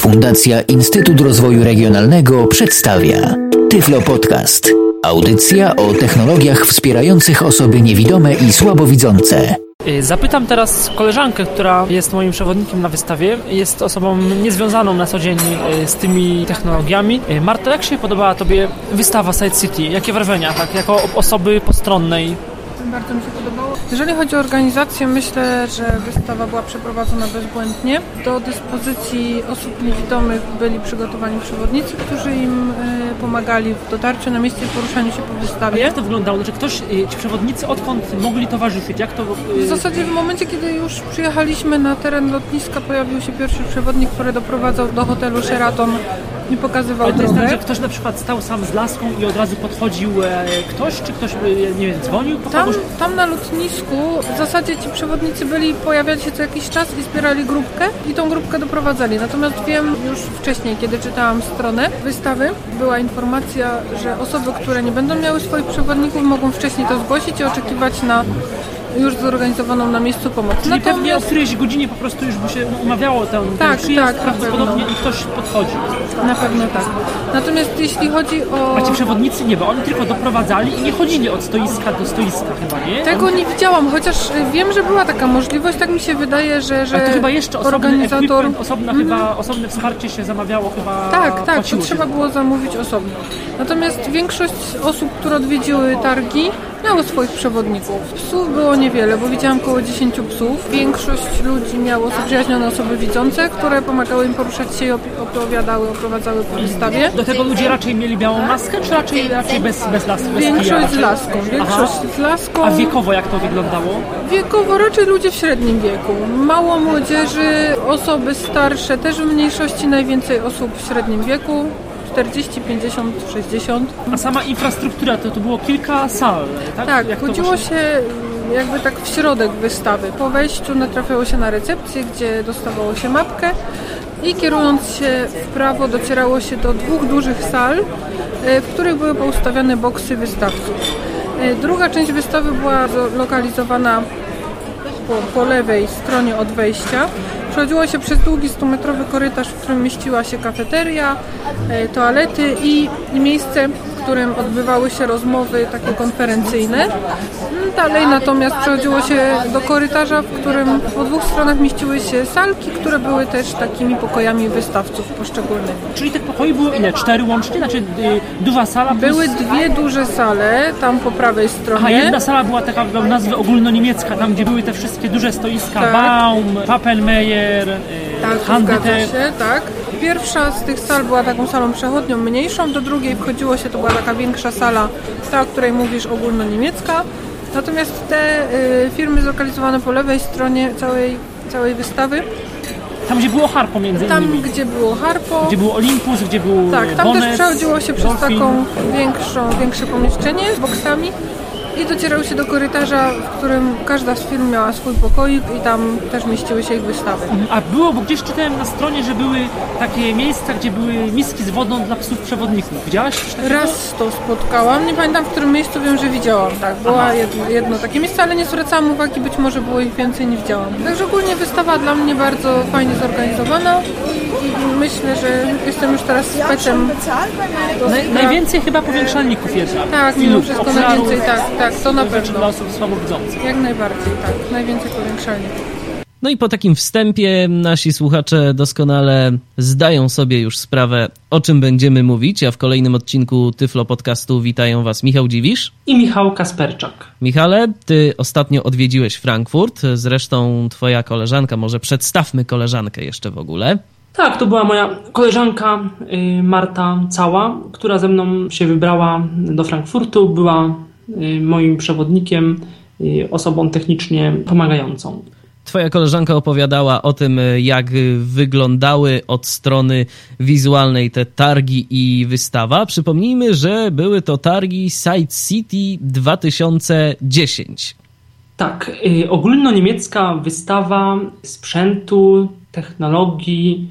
Fundacja Instytut Rozwoju Regionalnego przedstawia Tyflo Podcast. Audycja o technologiach wspierających osoby niewidome i słabowidzące. Y, zapytam teraz koleżankę, która jest moim przewodnikiem na wystawie. Jest osobą niezwiązaną na co dzień y, z tymi technologiami. Y, Marta, jak się podobała Tobie wystawa Side City? Jakie wrażenia, tak, jako osoby postronnej? Bardzo mi się podobało. Jeżeli chodzi o organizację, myślę, że wystawa była przeprowadzona bezbłędnie. Do dyspozycji osób niewidomych byli przygotowani przewodnicy, którzy im y, pomagali w dotarciu na miejsce i poruszaniu się po A wystawie. jak to wyglądało? Znaczy ktoś, y, ci przewodnicy odkąd mogli towarzyszyć? Jak to... y, W zasadzie w momencie, kiedy już przyjechaliśmy na teren lotniska, pojawił się pierwszy przewodnik, który doprowadzał do hotelu Sheraton i pokazywał Ale to jest tak, że ktoś na przykład stał sam z laską i od razu podchodził e, ktoś, czy ktoś, e, nie wiem, dzwonił po Tam? Tam na lotnisku w zasadzie ci przewodnicy byli, pojawiali się co jakiś czas i zbierali grupkę i tą grupkę doprowadzali. Natomiast wiem już wcześniej, kiedy czytałam stronę wystawy, była informacja, że osoby, które nie będą miały swoich przewodników mogą wcześniej to zgłosić i oczekiwać na już zorganizowaną na miejscu pomoc. Czyli pewnie o którejś godzinie po prostu już by się umawiało ten, Tak, przyjazd, tak, na prawdopodobnie pewno. i ktoś podchodził. Na pewno tak. Natomiast jeśli chodzi o... A ci przewodnicy nie, bo oni tylko doprowadzali i nie chodzili od stoiska do stoiska chyba, nie? Tego nie widziałam, chociaż y, wiem, że była taka możliwość, tak mi się wydaje, że, że Ale to chyba jeszcze osobny organizator... osobna chyba, osobne wsparcie się zamawiało chyba... Tak, tak, to trzeba było zamówić osobno. Natomiast większość osób, które odwiedziły targi, miało swoich przewodników. Psów było niewiele, bo widziałam około 10 psów. Większość ludzi miało zaprzyjaźnione osoby widzące, które pomagały im poruszać się i opowiadały, oprowadzały po wystawie. Do tego ludzie raczej mieli białą maskę, czy raczej, raczej bez, bez laski? Bez Większość z laską, większość Aha. z laską. A wiekowo jak to wyglądało? Wiekowo raczej ludzie w średnim wieku. Mało młodzieży, osoby starsze też w mniejszości, najwięcej osób w średnim wieku. 40, 50, 60. A sama infrastruktura, to, to było kilka sal, tak? Tak, Jak chodziło się jakby tak w środek wystawy. Po wejściu natrafiało się na recepcję, gdzie dostawało się mapkę i kierując się w prawo docierało się do dwóch dużych sal, e, w których były poustawiane boksy wystawców. E, Druga część wystawy była zlokalizowana po, po lewej stronie od wejścia. Przechodziło się przez długi 100-metrowy korytarz, w którym mieściła się kafeteria, e, toalety i, i miejsce, w którym odbywały się rozmowy takie konferencyjne. Mm, Dalej natomiast przechodziło się do korytarza, w którym po dwóch stronach mieściły się salki, które były też takimi pokojami wystawców poszczególnych. Czyli tych pokoi było ile? Cztery łącznie? Znaczy y, duża sala plus... Były dwie duże sale, tam po prawej stronie. jedna sala była taka miała nazwę ogólnoniemiecka, tam gdzie były te wszystkie duże stoiska, Tak. Baum, Papelmeyer, y, Tak, Handel. tak. Pierwsza z tych sal była taką salą przechodnią mniejszą, do drugiej wchodziło się, to była taka większa sala, ta, o której mówisz, ogólnoniemiecka. Natomiast te y, firmy zlokalizowane po lewej stronie całej, całej wystawy, Tam gdzie było Harpo między tam innymi. gdzie było Harpo, Gdzie był Olympus, gdzie był tak, tam też przechodziło się przez Dolphin. taką większą, większe pomieszczenie z boksami i docierało się do korytarza, w którym każda z firm miała swój pokoik i tam też mieściły się ich wystawy. A było, bo gdzieś czytałem na stronie, że były takie miejsca, gdzie były miski z wodą dla psów przewodników. Widziałaś coś takiego? Raz to spotkałam, nie pamiętam w którym miejscu, wiem, że widziałam, tak, była jedno, jedno takie miejsce, ale nie zwracałam uwagi, być może było ich więcej, nie widziałam. Także ogólnie wystawa dla mnie bardzo fajnie zorganizowana i, myślę, że jestem już teraz specem. Naj, najwięcej chyba powiększalników jest. Tak, mimo wszystko najwięcej, tak, tak, to na rzeczy dla pewno. osób słabowidzących. Jak najbardziej, tak, najwięcej powiększalników. No i po takim wstępie nasi słuchacze doskonale zdają sobie już sprawę, o czym będziemy mówić, a w kolejnym odcinku Tyflo Podcastu witają Was Michał Dziwisz. I Michał Kasperczak. Michale, ty ostatnio odwiedziłeś Frankfurt, zresztą twoja koleżanka, może przedstawmy koleżankę jeszcze w ogóle. Tak, to była moja koleżanka y, Marta Cała, która ze mną się wybrała do Frankfurtu. Była moim przewodnikiem, y, osobą technicznie pomagającą. Twoja koleżanka opowiadała o tym, jak wyglądały od strony wizualnej te targi i wystawa. Przypomnijmy, że były to targi Side City 2010. Tak, y, ogólnoniemiecka wystawa sprzętu, technologii,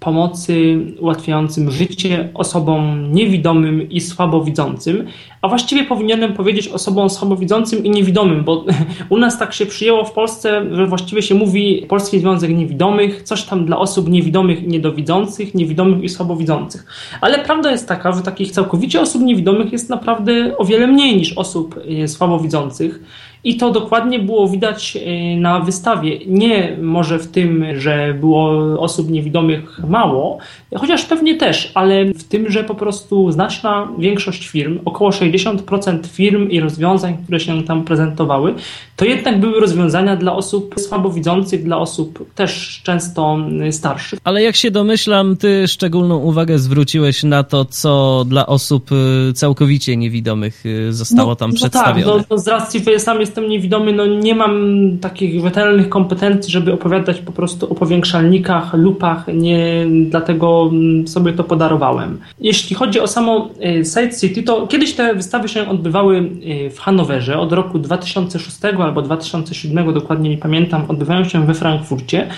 pomocy ułatwiającym życie osobom niewidomym i słabowidzącym, a właściwie powinienem powiedzieć osobom słabowidzącym i niewidomym, bo u nas tak się przyjęło w Polsce, że właściwie się mówi Polski Związek Niewidomych, coś tam dla osób niewidомych i niedowidzących, niewidomych i słabowidzących. Ale prawda jest taka, że takich całkowicie osób niewidomych jest naprawdę o wiele mniej niż osób e, słabowidzących. I to dokładnie było widać e, na wystawie. Nie może w tym, że było osób niewidomych mało, chociaż pewnie też, ale w tym, że po prostu znaczna większość firm, około 60% firm i rozwiązań, które się tam prezentowały, to jednak były rozwiązania dla osób słabowidzących, dla osób też często starszych. Ale jak się domyślam, ty szczególną uwagę zwróciłeś na to, co dla osób y, całkowicie niewidomych y, zostało no, tam no przedstawione. Tak, no, no z racji, że sam jestem niewidomy, no nie mam takich rzetelnych kompetencji, żeby opowiadać po prostu o powiększalnikach, lupach, nie dlatego sobie to podarowałem. Jeśli chodzi o samo y, Side City, to kiedyś te wystawy się odbywały w Hanowerze od roku 2006 albo 2007, dokładnie nie pamiętam, odbywają się we Frankfurcie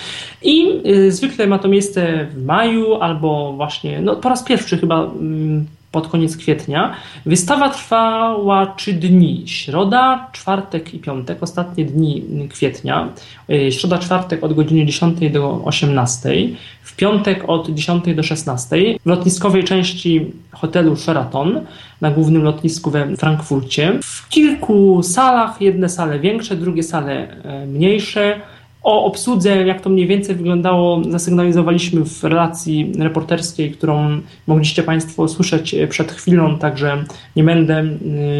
i y, zwykle ma to miejsce w maju albo właśnie, no po raz pierwszy chyba mm, pod koniec kwietnia. Wystawa trwała trzy dni. Środa, czwartek i piątek, ostatnie dni kwietnia. Y, środa, czwartek od godziny 10 do 18, w piątek od 10 do 16 w lotniskowej części hotelu Sheraton na głównym lotnisku we Frankfurcie. W kilku salach, jedne sale większe, drugie sale e, mniejsze o obsłudze, jak to mniej więcej wyglądało, zasygnalizowaliśmy w relacji reporterskiej, którą mogliście Państwo słyszeć przed chwilą, także nie będę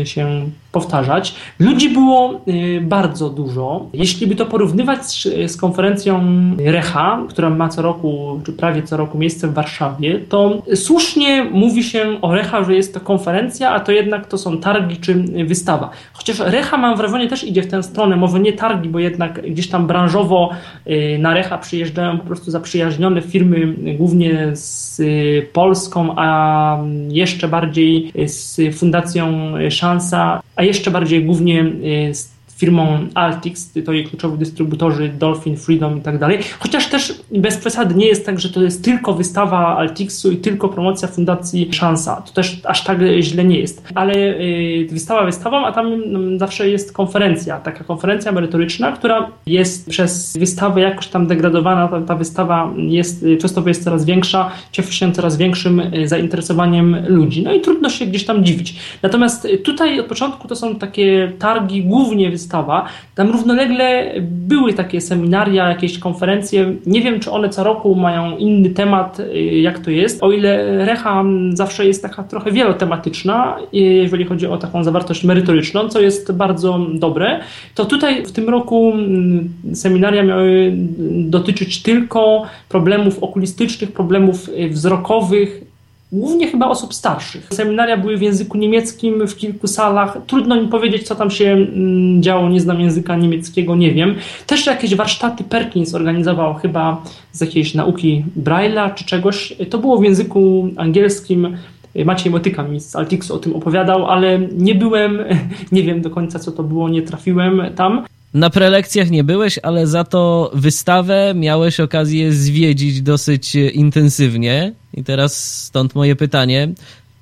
y, się powtarzać. Ludzi było y, bardzo dużo. Jeśli by to porównywać z konferencją Recha, która ma co roku, czy prawie co roku miejsce w Warszawie, to słusznie mówi się o Recha, że jest to konferencja, a to jednak to są targi czy wystawa. Chociaż Recha mam wrażenie też idzie w tę stronę, może nie targi, bo jednak gdzieś tam branżowo y, na Recha przyjeżdżają po prostu zaprzyjaźnione firmy, głównie z y, Polską, a jeszcze bardziej z Fundacją Szansa, a jeszcze bardziej głównie y, z firmą Altix, to jej kluczowi dystrybutorzy Dolphin, Freedom i tak dalej. Chociaż też bez przesady nie jest tak, że to jest tylko wystawa Altixu i tylko promocja Fundacji Szansa. To też aż tak źle nie jest. Ale y, wystawa wystawą, a tam mm, zawsze jest konferencja, taka konferencja merytoryczna, która jest przez wystawę jakoś tam degradowana. Ta, ta wystawa jest, y, często jest coraz większa, cieszy się coraz większym zainteresowaniem ludzi. No i trudno się gdzieś tam dziwić. Natomiast tutaj od początku to są takie targi głównie wystawa. Tam równolegle były takie seminaria, jakieś konferencje. Nie wiem, czy one co roku mają inny temat, y, jak to jest. O ile Recha zawsze jest taka trochę wielotematyczna, y, jeżeli chodzi o taką zawartość merytoryczną, co jest bardzo dobre, to tutaj w tym roku mm, seminaria miały dotyczyć tylko problemów okulistycznych, problemów y, wzrokowych, głównie chyba osób starszych. Seminaria były w języku niemieckim w kilku salach. Trudno mi powiedzieć, co tam się mm, działo, nie znam języka niemieckiego, nie wiem. Też jakieś warsztaty Perkins organizował chyba z jakiejś nauki Braille'a czy czegoś. To było w języku angielskim. Maciej Motyka mi z Altixu o tym opowiadał, ale nie byłem, nie wiem do końca co to było, nie trafiłem tam. Na prelekcjach nie byłeś, ale za to wystawę miałeś okazję zwiedzić dosyć intensywnie. I teraz stąd moje pytanie,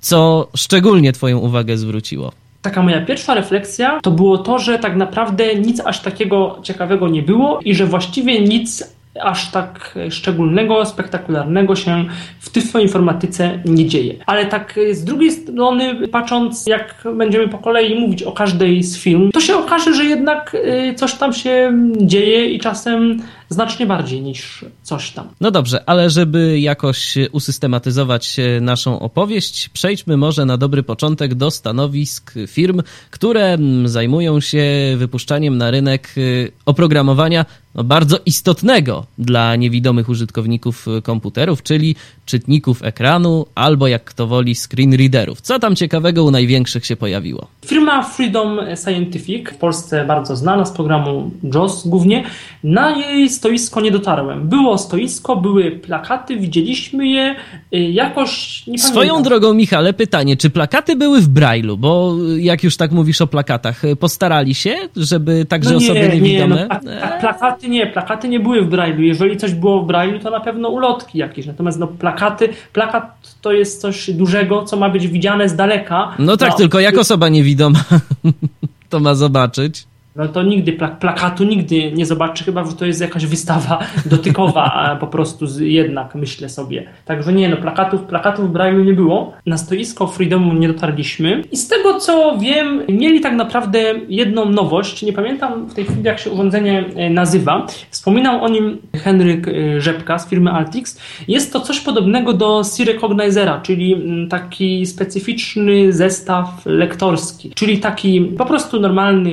co szczególnie Twoją uwagę zwróciło? Taka moja pierwsza refleksja to było to, że tak naprawdę nic aż takiego ciekawego nie było i że właściwie nic aż tak szczególnego, spektakularnego się w tyfloinformatyce nie dzieje. Ale tak z drugiej strony, patrząc jak będziemy po kolei mówić o każdej z film, to się okaże, że jednak y, coś tam się dzieje i czasem znacznie bardziej niż coś tam. No dobrze, ale żeby jakoś usystematyzować naszą opowieść, przejdźmy może na dobry początek do stanowisk firm, które mm, zajmują się wypuszczaniem na rynek y, oprogramowania no, bardzo istotnego dla niewidomych użytkowników komputerów, czyli czytników ekranu albo jak kto woli screen readerów. Co tam ciekawego u największych się pojawiło? Firma Freedom Scientific, w Polsce bardzo znana z programu JOS głównie, na jej stoisko nie dotarłem. Było stoisko, były plakaty, widzieliśmy je, y, jakoś nie Swoją pamiętam. drogą, Michale, pytanie, czy plakaty były w Braille'u? Bo jak już tak mówisz o plakatach, postarali się, żeby także No nie, osoby nie, niewidome... no, a, a plakaty nie, plakaty nie były w Braille'u. Jeżeli coś było w Braille'u, to na pewno ulotki jakieś. Natomiast no, plakaty, plakat to jest coś dużego, co ma być widziane z daleka. No tak, tylko jak osoba niewidoma to ma zobaczyć. No to nigdy plak plakatu nigdy nie zobaczy, chyba że to jest jakaś wystawa dotykowa, po prostu jednak myślę sobie. Także nie, no plakatów, plakatów w Braille'u nie było. Na stoisko Freedomu nie dotarliśmy i z tego co wiem, mieli tak naprawdę jedną nowość. Nie pamiętam w tej chwili jak się urządzenie e, nazywa. Wspominał o nim Henryk e, Rzepka z firmy Altix. Jest to coś podobnego do C-Recognizera, czyli mm, taki specyficzny zestaw lektorski, czyli taki po prostu normalny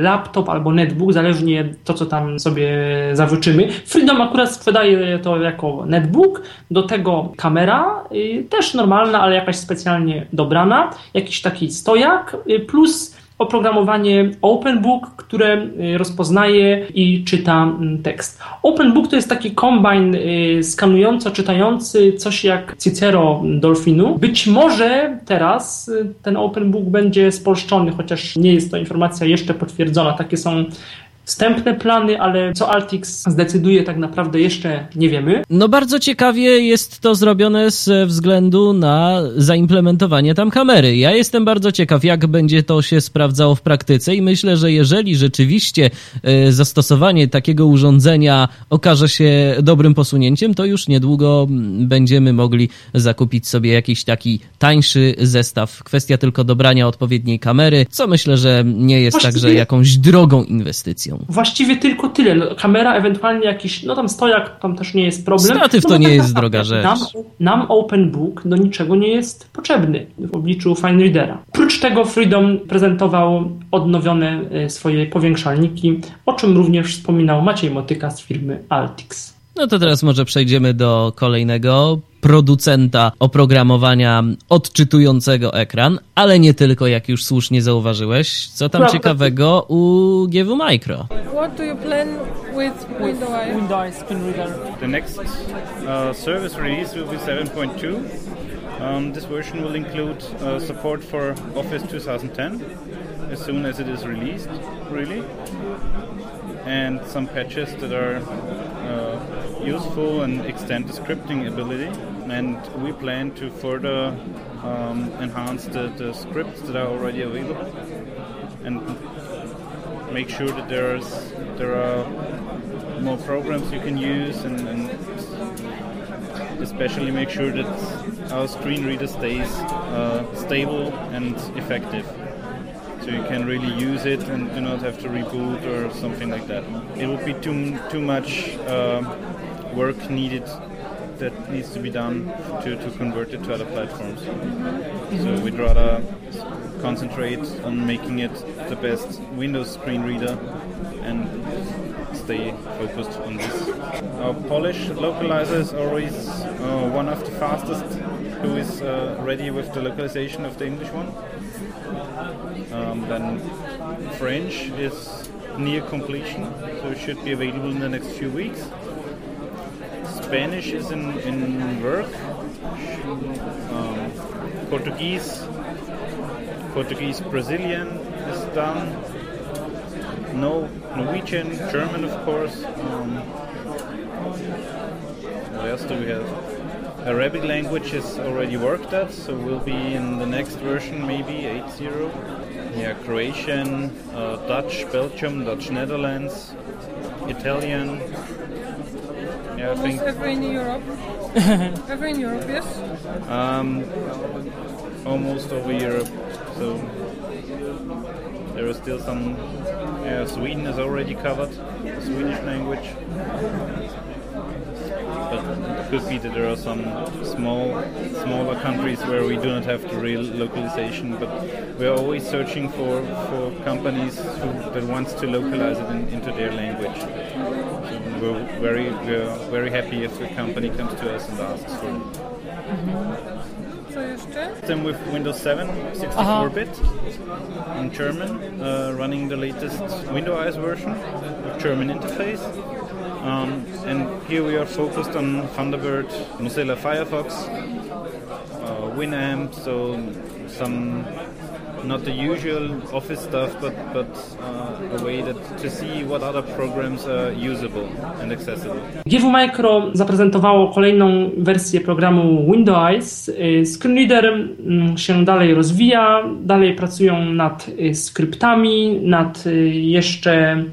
e, laptop albo netbook, zależnie to, co tam sobie zawyczymy. Freedom akurat sprzedaje to jako netbook, do tego kamera, y, też normalna, ale jakaś specjalnie dobrana, jakiś taki stojak, y, plus oprogramowanie OpenBook, które y, rozpoznaje i czyta mm, tekst. OpenBook to jest taki kombine skanująco-czytający, coś jak Cicero Dolphinu. Być może teraz y, ten OpenBook będzie spolszczony, chociaż nie jest to informacja jeszcze potwierdzona. Takie są wstępne plany, ale co Altix zdecyduje tak naprawdę jeszcze nie wiemy. No bardzo ciekawie jest to zrobione ze względu na zaimplementowanie tam kamery. Ja jestem bardzo ciekaw, jak będzie to się sprawdzało w praktyce i myślę, że jeżeli rzeczywiście e, zastosowanie takiego urządzenia okaże się dobrym posunięciem, to już niedługo będziemy mogli zakupić sobie jakiś taki tańszy zestaw. Kwestia tylko dobrania odpowiedniej kamery, co myślę, że nie jest Właściwie... także jakąś drogą inwestycją. Właściwie tylko tyle. No, kamera, ewentualnie jakiś, no tam stojak, tam też nie jest problem. Statyw no, to nie tak jest naprawdę droga rzecz. Nam, nam OpenBook do niczego nie jest potrzebny w obliczu FineReadera. Oprócz tego Freedom prezentował odnowione e, swoje powiększalniki, o czym również wspominał Maciej Motyka z firmy Altix. No to teraz może przejdziemy do kolejnego producenta oprogramowania odczytującego ekran, ale nie tylko, jak już słusznie zauważyłeś. Co tam ciekawego u GW Micro? What do you plan with Windows? Windows Screen Reader. The next uh, service release will be 7.2. Um, this version will include uh, support for Office 2010 as soon as it is released, really, and some patches that are uh, useful and extend the scripting ability. And we plan to further um, enhance the, the scripts that are already available and make sure that there's there are more programs you can use and, and especially make sure that our screen reader stays uh, stable and effective so you can really use it and do not have to reboot or something like that. It would be too too much uh, work needed that needs to be done to, to convert it to other platforms. So we'd rather concentrate on making it the best Windows screen reader and stay focused on this. Our Polish localizer is always uh, one of the fastest who is uh, ready with the localization of the English one. Um, then French is near completion, so it should be available in the next few weeks. Spanish is in, in work. Um, Portuguese, Portuguese Brazilian is done. No Norwegian, German, of course. Um, what else do we have? Arabic language is already worked at, so we'll be in the next version, maybe 8.0. Yeah, Croatian, uh, Dutch, Belgium, Dutch Netherlands, Italian. Yeah, I Almost think every in Europe. every in Europe, yes. um, almost over Europe. So there are still some. Yeah, Sweden is already covered, the Swedish language. Could be that there are some small, smaller countries where we do not have the real localization. But we are always searching for, for companies who, that wants to localize it in, into their language. So we're very we're very happy if a company comes to us and asks for it. Co jeszcze? System with Windows 7, 64-bit in German, uh, running the latest Windows version with German interface. Um, and here we are focused on Thunderbird, Mozilla Firefox, uh, Winamp, so some not the usual Office stuff, but but uh, a way that to see what other programs are usable and accessible. GW Micro zaprezentowało kolejną wersję programu Windows. Y, Screenreader mm, się dalej rozwija, dalej pracują nad y, skryptami, nad y, jeszcze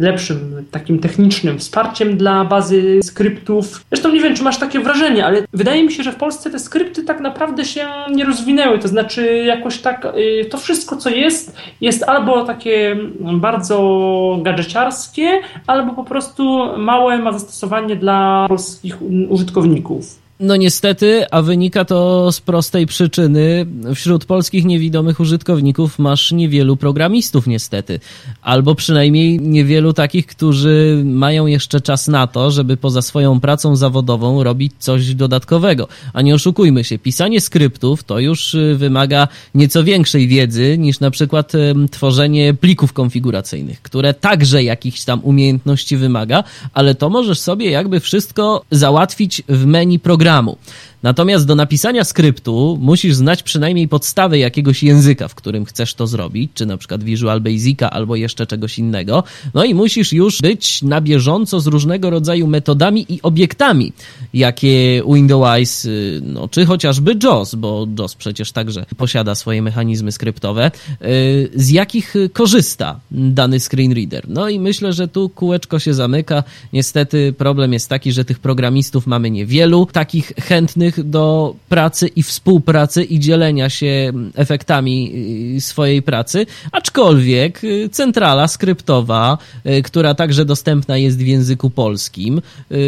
lepszym takim technicznym wsparciem dla bazy skryptów. Zresztą nie wiem, czy masz takie wrażenie, ale wydaje mi się, że w Polsce te skrypty tak naprawdę się nie rozwinęły. To znaczy, jakoś tak y, to wszystko, co jest, jest albo takie bardzo gadżeciarskie, albo po prostu małe ma zastosowanie dla polskich użytkowników. No niestety, a wynika to z prostej przyczyny. Wśród polskich niewidomych użytkowników masz niewielu programistów niestety. Albo przynajmniej niewielu takich, którzy mają jeszcze czas na to, żeby poza swoją pracą zawodową robić coś dodatkowego. A nie oszukujmy się, pisanie skryptów to już y, wymaga nieco większej wiedzy niż na przykład tworzenie plików konfiguracyjnych, które także jakichś tam umiejętności wymaga, ale to możesz sobie jakby wszystko załatwić w menu programu programu. Natomiast do napisania skryptu musisz znać przynajmniej podstawy jakiegoś języka, w którym chcesz to zrobić, czy na przykład Visual Basica albo jeszcze czegoś innego. No i musisz już być na bieżąco z różnego rodzaju metodami i obiektami, jakie Windows, y, no, czy chociażby JOS, bo JOS przecież także posiada swoje mechanizmy skryptowe, y, z jakich korzysta dany screenreader. No i myślę, że tu kółeczko się zamyka. Niestety problem jest taki, że tych programistów mamy niewielu, takich chętnych do pracy i współpracy i dzielenia się efektami y, swojej pracy, aczkolwiek y, centrala skryptowa, y, która także dostępna jest w języku polskim,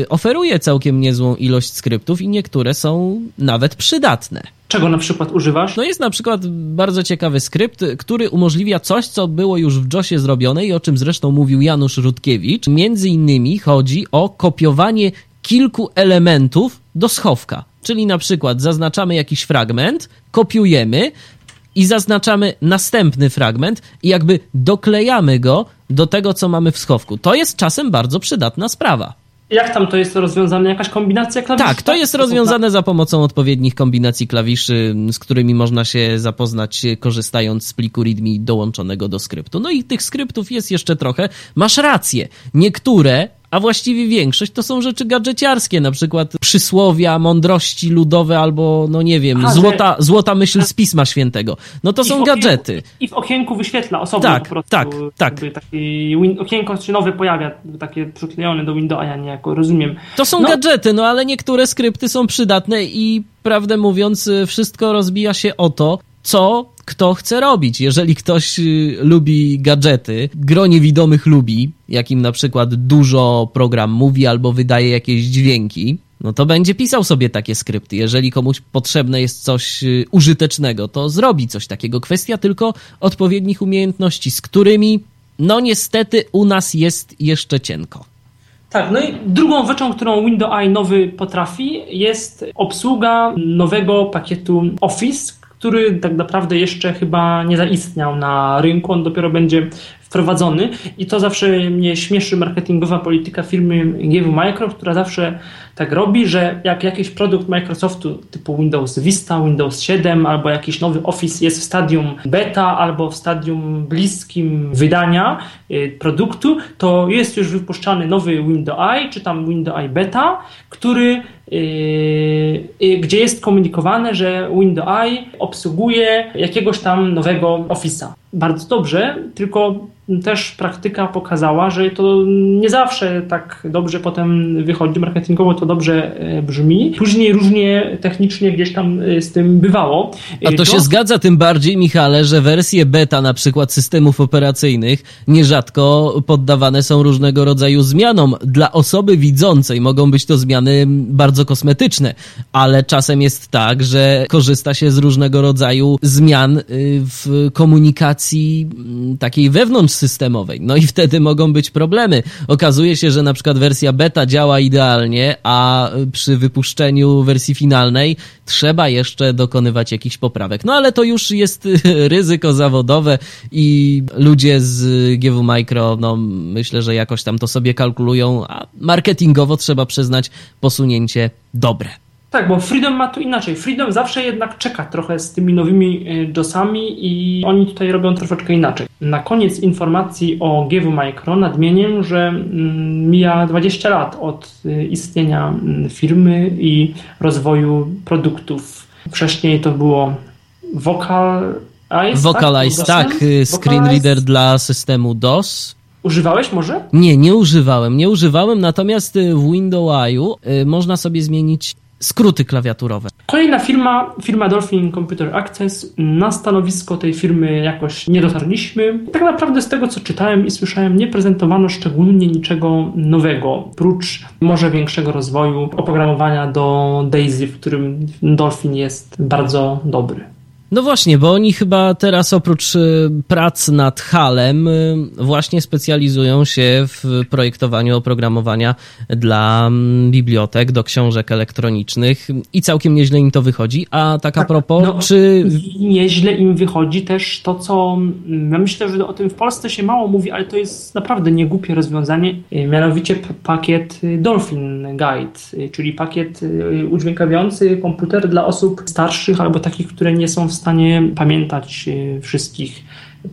oferuje całkiem niezłą ilość skryptów i niektóre są nawet przydatne. Czego na przykład używasz? No jest na przykład bardzo ciekawy skrypt, który umożliwia coś, co było już w JOSie zrobione i o czym zresztą mówił Janusz Rutkiewicz. Między innymi chodzi o kopiowanie kilku elementów do schowka. Czyli na przykład zaznaczamy jakiś fragment, kopiujemy i zaznaczamy następny fragment i jakby doklejamy go do tego, co mamy w schowku. To jest czasem bardzo przydatna sprawa. Jak tam to jest rozwiązane? Jakaś kombinacja klawiszy? Tak, to jest rozwiązane za pomocą odpowiednich kombinacji klawiszy, z którymi można się zapoznać korzystając z pliku README dołączonego do skryptu. No i tych skryptów jest jeszcze trochę. Masz rację. Niektóre a właściwie większość to są rzeczy gadżeciarskie, na przykład przysłowia, mądrości ludowe albo, no nie wiem, złota, że... złota myśl z Pisma Świętego. No to I są gadżety. I w okienku wyświetla osobno tak, po prostu. Tak, tak. Taki win, okienko się nowe pojawia, takie przyklejone do Windowsa, ja niejako rozumiem. To są no. gadżety, no ale niektóre skrypty są przydatne i prawdę mówiąc, wszystko rozbija się o to, co kto chce robić. Jeżeli ktoś y, lubi gadżety, gro niewidomych lubi, jakim na przykład dużo program mówi albo wydaje jakieś dźwięki, no to będzie pisał sobie takie skrypty. Jeżeli komuś potrzebne jest coś y, użytecznego, to zrobi coś takiego. Kwestia tylko odpowiednich umiejętności, z którymi, no niestety, u nas jest jeszcze cienko. Tak, no i drugą rzeczą, którą Windows Eye nowy potrafi, jest obsługa nowego pakietu Office, który tak naprawdę jeszcze chyba nie zaistniał na rynku, on dopiero będzie wprowadzony. I to zawsze mnie śmieszy marketingowa polityka firmy GW Micro, która zawsze tak robi, że jak jakiś produkt Microsoftu typu Windows Vista, Windows 7 albo jakiś nowy Office jest w stadium beta albo w stadium bliskim wydania y, produktu, to jest już wypuszczany nowy Windows Eye czy tam Windows Eye Beta, który Yy, yy, gdzie jest komunikowane, że Windows Eye obsługuje jakiegoś tam nowego Office'a. Bardzo dobrze, tylko też praktyka pokazała, że to nie zawsze tak dobrze potem wychodzi, marketingowo to dobrze e, brzmi. Później różnie technicznie gdzieś tam e, z tym bywało. A to się zgadza tym bardziej, Michale, że wersje beta na przykład systemów operacyjnych nierzadko poddawane są różnego rodzaju zmianom. Dla osoby widzącej mogą być to zmiany bardzo kosmetyczne, ale czasem jest tak, że korzysta się z różnego rodzaju zmian y, w komunikacji takiej wewnątrz systemowej. No i wtedy mogą być problemy. Okazuje się, że na przykład wersja beta działa idealnie, a przy wypuszczeniu wersji finalnej trzeba jeszcze dokonywać jakichś poprawek. No ale to już jest ryzyko zawodowe i ludzie z GW Micro, no myślę, że jakoś tam to sobie kalkulują, a marketingowo trzeba przyznać posunięcie dobre. Tak, bo Freedom ma tu inaczej. Freedom zawsze jednak czeka trochę z tymi nowymi JOSami i oni tutaj robią troszeczkę inaczej. Na koniec informacji o GW Micro nadmienię, że mm, mija 20 lat od y, istnienia mm, firmy i rozwoju produktów. Wcześniej to było Vocal Eyes, Vocalize, tak, tak screen reader dla systemu DOS. Używałeś może? Nie, nie używałem, nie używałem, natomiast w Windows y, można sobie zmienić skróty klawiaturowe. Kolejna firma, firma Dolphin Computer Access. Na stanowisko tej firmy jakoś nie dotarliśmy. Tak naprawdę z tego, co czytałem i słyszałem, nie prezentowano szczególnie niczego nowego, prócz może większego rozwoju oprogramowania do Daisy, w którym Dolphin jest bardzo dobry. No właśnie, bo oni chyba teraz oprócz y, prac nad HALem y, właśnie specjalizują się w projektowaniu oprogramowania dla mm, bibliotek, do książek elektronicznych i całkiem nieźle im to wychodzi. A tak, tak a propos, no, czy... Nieźle im wychodzi też to, co... Ja myślę, że o tym w Polsce się mało mówi, ale to jest naprawdę niegłupie rozwiązanie, y, mianowicie pakiet Dolphin Guide, czyli pakiet udźwiękawiający komputer dla osób starszych albo takich, które nie są w stanie pamiętać e, wszystkich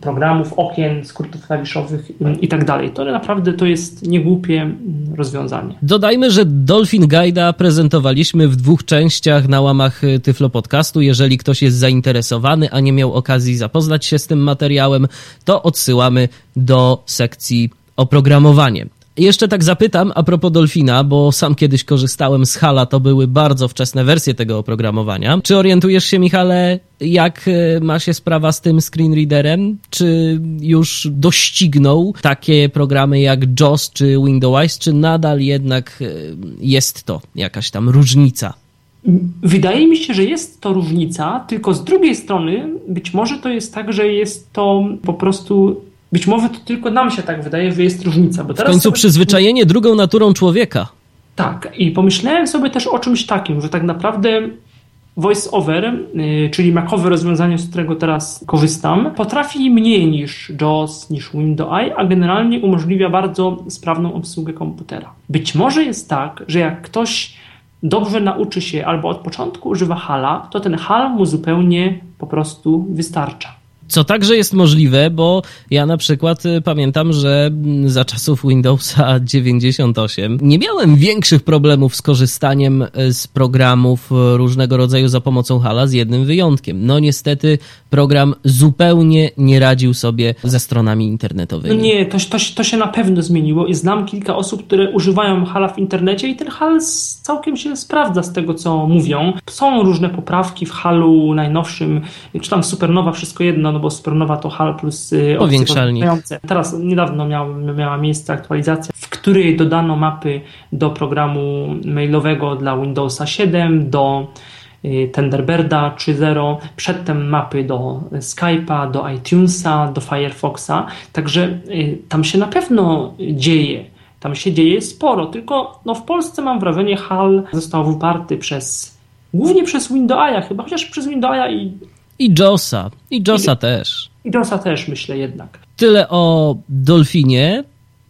programów, okien, skrótów klawiszowych i tak dalej. To naprawdę to jest niegłupie mm, rozwiązanie. Dodajmy, że Dolphin Guide'a prezentowaliśmy w dwóch częściach na łamach e, Tyflo Podcastu. Jeżeli ktoś jest zainteresowany, a nie miał okazji zapoznać się z tym materiałem, to odsyłamy do sekcji oprogramowanie. Jeszcze tak zapytam a propos Dolfina, bo sam kiedyś korzystałem z Hala, to były bardzo wczesne wersje tego oprogramowania. Czy orientujesz się, Michale, jak e, ma się sprawa z tym screen readerem? Czy już doścignął takie programy jak JOS czy Windows, czy nadal jednak e, jest to jakaś tam różnica? Wydaje mi się, że jest to różnica, tylko z drugiej strony być może to jest tak, że jest to po prostu być może to tylko nam się tak wydaje, że jest różnica. Bo teraz w końcu sobie... przyzwyczajenie drugą naturą człowieka. Tak, i pomyślałem sobie też o czymś takim, że tak naprawdę VoiceOver, yy, czyli makowe rozwiązanie, z którego teraz korzystam, potrafi mniej niż JAWS, niż Windows Eye, a generalnie umożliwia bardzo sprawną obsługę komputera. Być może jest tak, że jak ktoś dobrze nauczy się albo od początku używa HALA, to ten HAL mu zupełnie po prostu wystarcza. Co także jest możliwe, bo ja na przykład y, pamiętam, że za czasów Windowsa 98 nie miałem większych problemów z korzystaniem y, z programów y, różnego rodzaju za pomocą Hala, z jednym wyjątkiem. No niestety program zupełnie nie radził sobie ze stronami internetowymi. No nie, to, to, to się na pewno zmieniło i znam kilka osób, które używają Hala w internecie i ten Hal całkiem się sprawdza z tego, co mówią. Są różne poprawki w Halu najnowszym, czy tam Supernowa, wszystko jedno, no bo Supernowa to HAL plus y, powiększalnik. Teraz niedawno miał, miała miejsce aktualizacja, w której dodano mapy do programu mailowego dla Windowsa 7, do y, Thunderbirda 3.0, przedtem mapy do Skype'a, do iTunesa, do Firefoxa, także y, tam się na pewno dzieje. Tam się dzieje sporo, tylko no, w Polsce mam wrażenie HAL został wyparty przez głównie przez Windowsa chyba, chociaż przez Windowsa i i Josa. I Josa I, też. I Josa też, myślę jednak. Tyle o Dolfinie.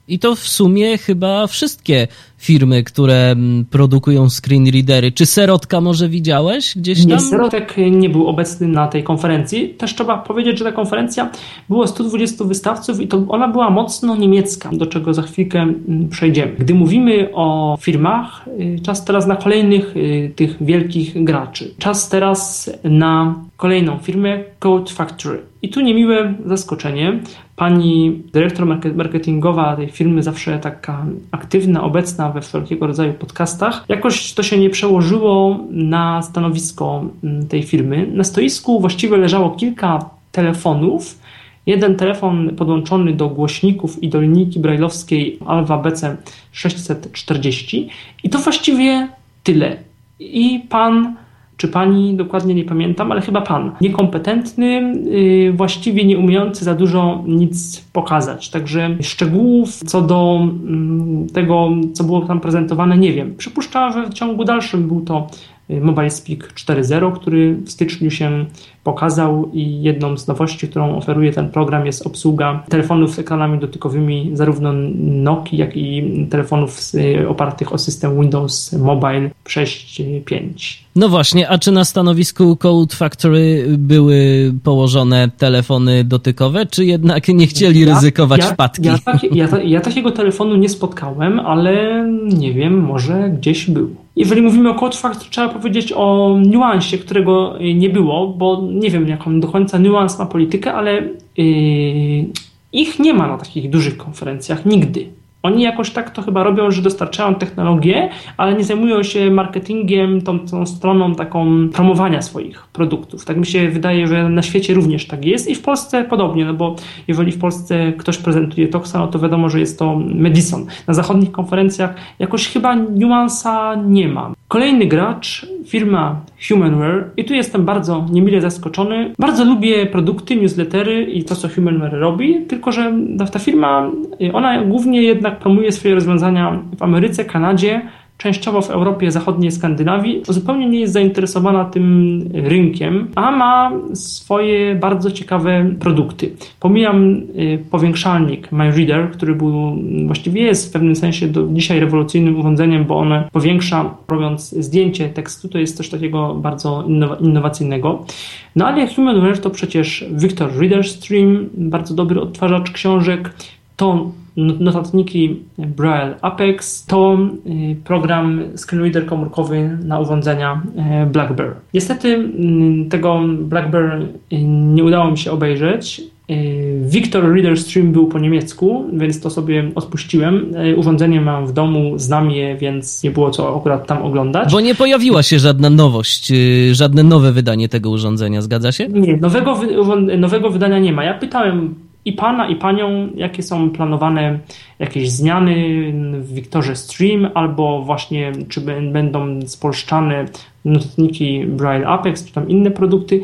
I to w sumie chyba wszystkie firmy, które mm, produkują screen readery. Czy Serotka może widziałeś gdzieś tam? Nie, Serotek nie był obecny na tej konferencji. Też trzeba powiedzieć, że ta konferencja było 120 wystawców i to ona była mocno niemiecka, do czego za chwilkę mm, przejdziemy. Gdy mówimy o firmach, y, czas teraz na kolejnych y, tych wielkich graczy. Czas teraz na kolejną firmę Code Factory. I tu niemiłe zaskoczenie. Pani dyrektor marketingowa tej firmy, zawsze taka aktywna, obecna we wszelkiego rodzaju podcastach, jakoś to się nie przełożyło na stanowisko mm, tej firmy. Na stoisku właściwie leżało kilka telefonów. Jeden telefon podłączony do głośników i do linijki brajlowskiej Alva BC 640 i to właściwie tyle. I pan czy pani, dokładnie nie pamiętam, ale chyba pan. Niekompetentny, yy, właściwie nie umiejący za dużo nic pokazać. Także szczegółów co do yy, tego, co było tam prezentowane, nie wiem. Przypuszczam, że w ciągu dalszym był to y, Mobile Speak 4.0, który w styczniu się pokazał i jedną z nowości, którą oferuje ten program jest obsługa telefonów z ekranami dotykowymi zarówno Nokia, jak i telefonów y, opartych o system Windows Mobile 6.5. No właśnie, a czy na stanowisku Code Factory były położone telefony dotykowe, czy jednak nie chcieli ja, ryzykować ja, wpadki? Ja, ja, ja takiego telefonu nie spotkałem, ale nie wiem, może gdzieś był. Jeżeli mówimy o Code Factory, trzeba powiedzieć o niuansie, którego nie było, bo nie wiem, jaką do końca niuans ma politykę, ale yy, ich nie ma na takich dużych konferencjach nigdy. Oni jakoś tak to chyba robią, że dostarczają technologię, ale nie zajmują się marketingiem, tą, tą stroną taką promowania swoich produktów. Tak mi się wydaje, że na świecie również tak jest i w Polsce podobnie, no bo jeżeli w Polsce ktoś prezentuje Toxa, no to wiadomo, że jest to Madison. Na zachodnich konferencjach jakoś chyba niuansa nie ma. Kolejny gracz, firma Humanware i tu jestem bardzo niemile zaskoczony. Bardzo lubię produkty, newslettery i to, co Humanware robi, tylko że ta firma, ona głównie jednak promuje swoje rozwiązania w Ameryce, Kanadzie, częściowo w Europie Zachodniej, Skandynawii, zupełnie nie jest zainteresowana tym rynkiem, a ma swoje bardzo ciekawe produkty. Pomijam y, powiększalnik MyReader, który był, właściwie jest w pewnym sensie do dzisiaj rewolucyjnym urządzeniem, bo on powiększa, robiąc zdjęcie tekstu, to jest coś takiego bardzo innowacyjnego. No ale HumanWare to przecież Victor Reader Stream, bardzo dobry odtwarzacz książek, to notatniki Braille Apex to y, program screenreader komórkowy na urządzenia y, BlackBerry. Niestety mm, tego BlackBerry y, nie udało mi się obejrzeć. Victor Reader Stream był po niemiecku, więc to sobie odpuściłem. Urządzenie mam w domu, znam je, więc nie było co akurat tam oglądać. Bo nie pojawiła się żadna nowość, żadne nowe wydanie tego urządzenia, zgadza się? Nie, nowego, nowego wydania nie ma. Ja pytałem i pana, i panią, jakie są planowane jakieś zmiany w Wiktorze Stream, albo właśnie czy będą spolszczane notatniki Braille Apex, czy tam inne produkty.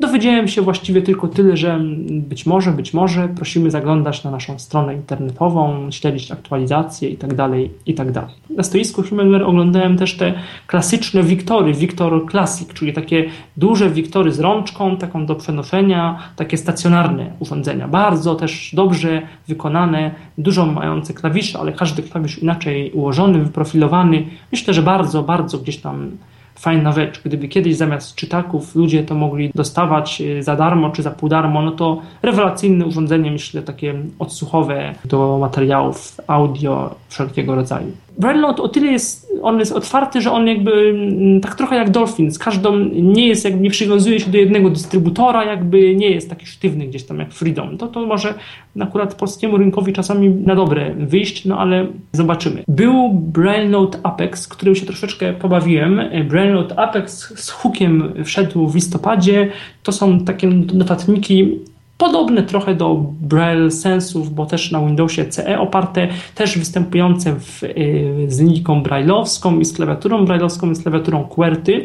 Dowiedziałem się właściwie tylko tyle, że być może, być może prosimy zaglądać na naszą stronę internetową, śledzić aktualizacje itd. Tak. Tak na stoisku Humanware oglądałem też te klasyczne Wiktory, Victor Classic, czyli takie duże Wiktory z rączką, taką do przenoszenia, takie stacjonarne urządzenia. Bardzo też dobrze wykonane, dużo mające klawisze, ale każdy klawisz inaczej ułożony, wyprofilowany. Myślę, że bardzo, bardzo gdzieś tam fajna rzecz. Gdyby kiedyś zamiast czytaków ludzie to mogli dostawać e, za darmo czy za pół darmo, no to rewelacyjne urządzenie, myślę, takie odsłuchowe do materiałów audio wszelkiego rodzaju. Brailleout o tyle jest, on jest otwarty, że on jakby mm, tak trochę jak Dolphin, z każdą nie jest, jakby nie przywiązuje się do jednego dystrybutora, jakby nie jest taki sztywny gdzieś tam jak Freedom. To to może akurat polskiemu rynkowi czasami na dobre wyjść, no ale zobaczymy. Był Brailleout Apex, którym się troszeczkę pobawiłem. Brailleout Apex z hookiem wszedł w listopadzie. To są takie notatniki Podobne trochę do Braille Sensów, bo też na Windowsie CE oparte, też występujące w, y, z linijką brailleowską i z klawiaturą brailleowską i z klawiaturą QWERTY.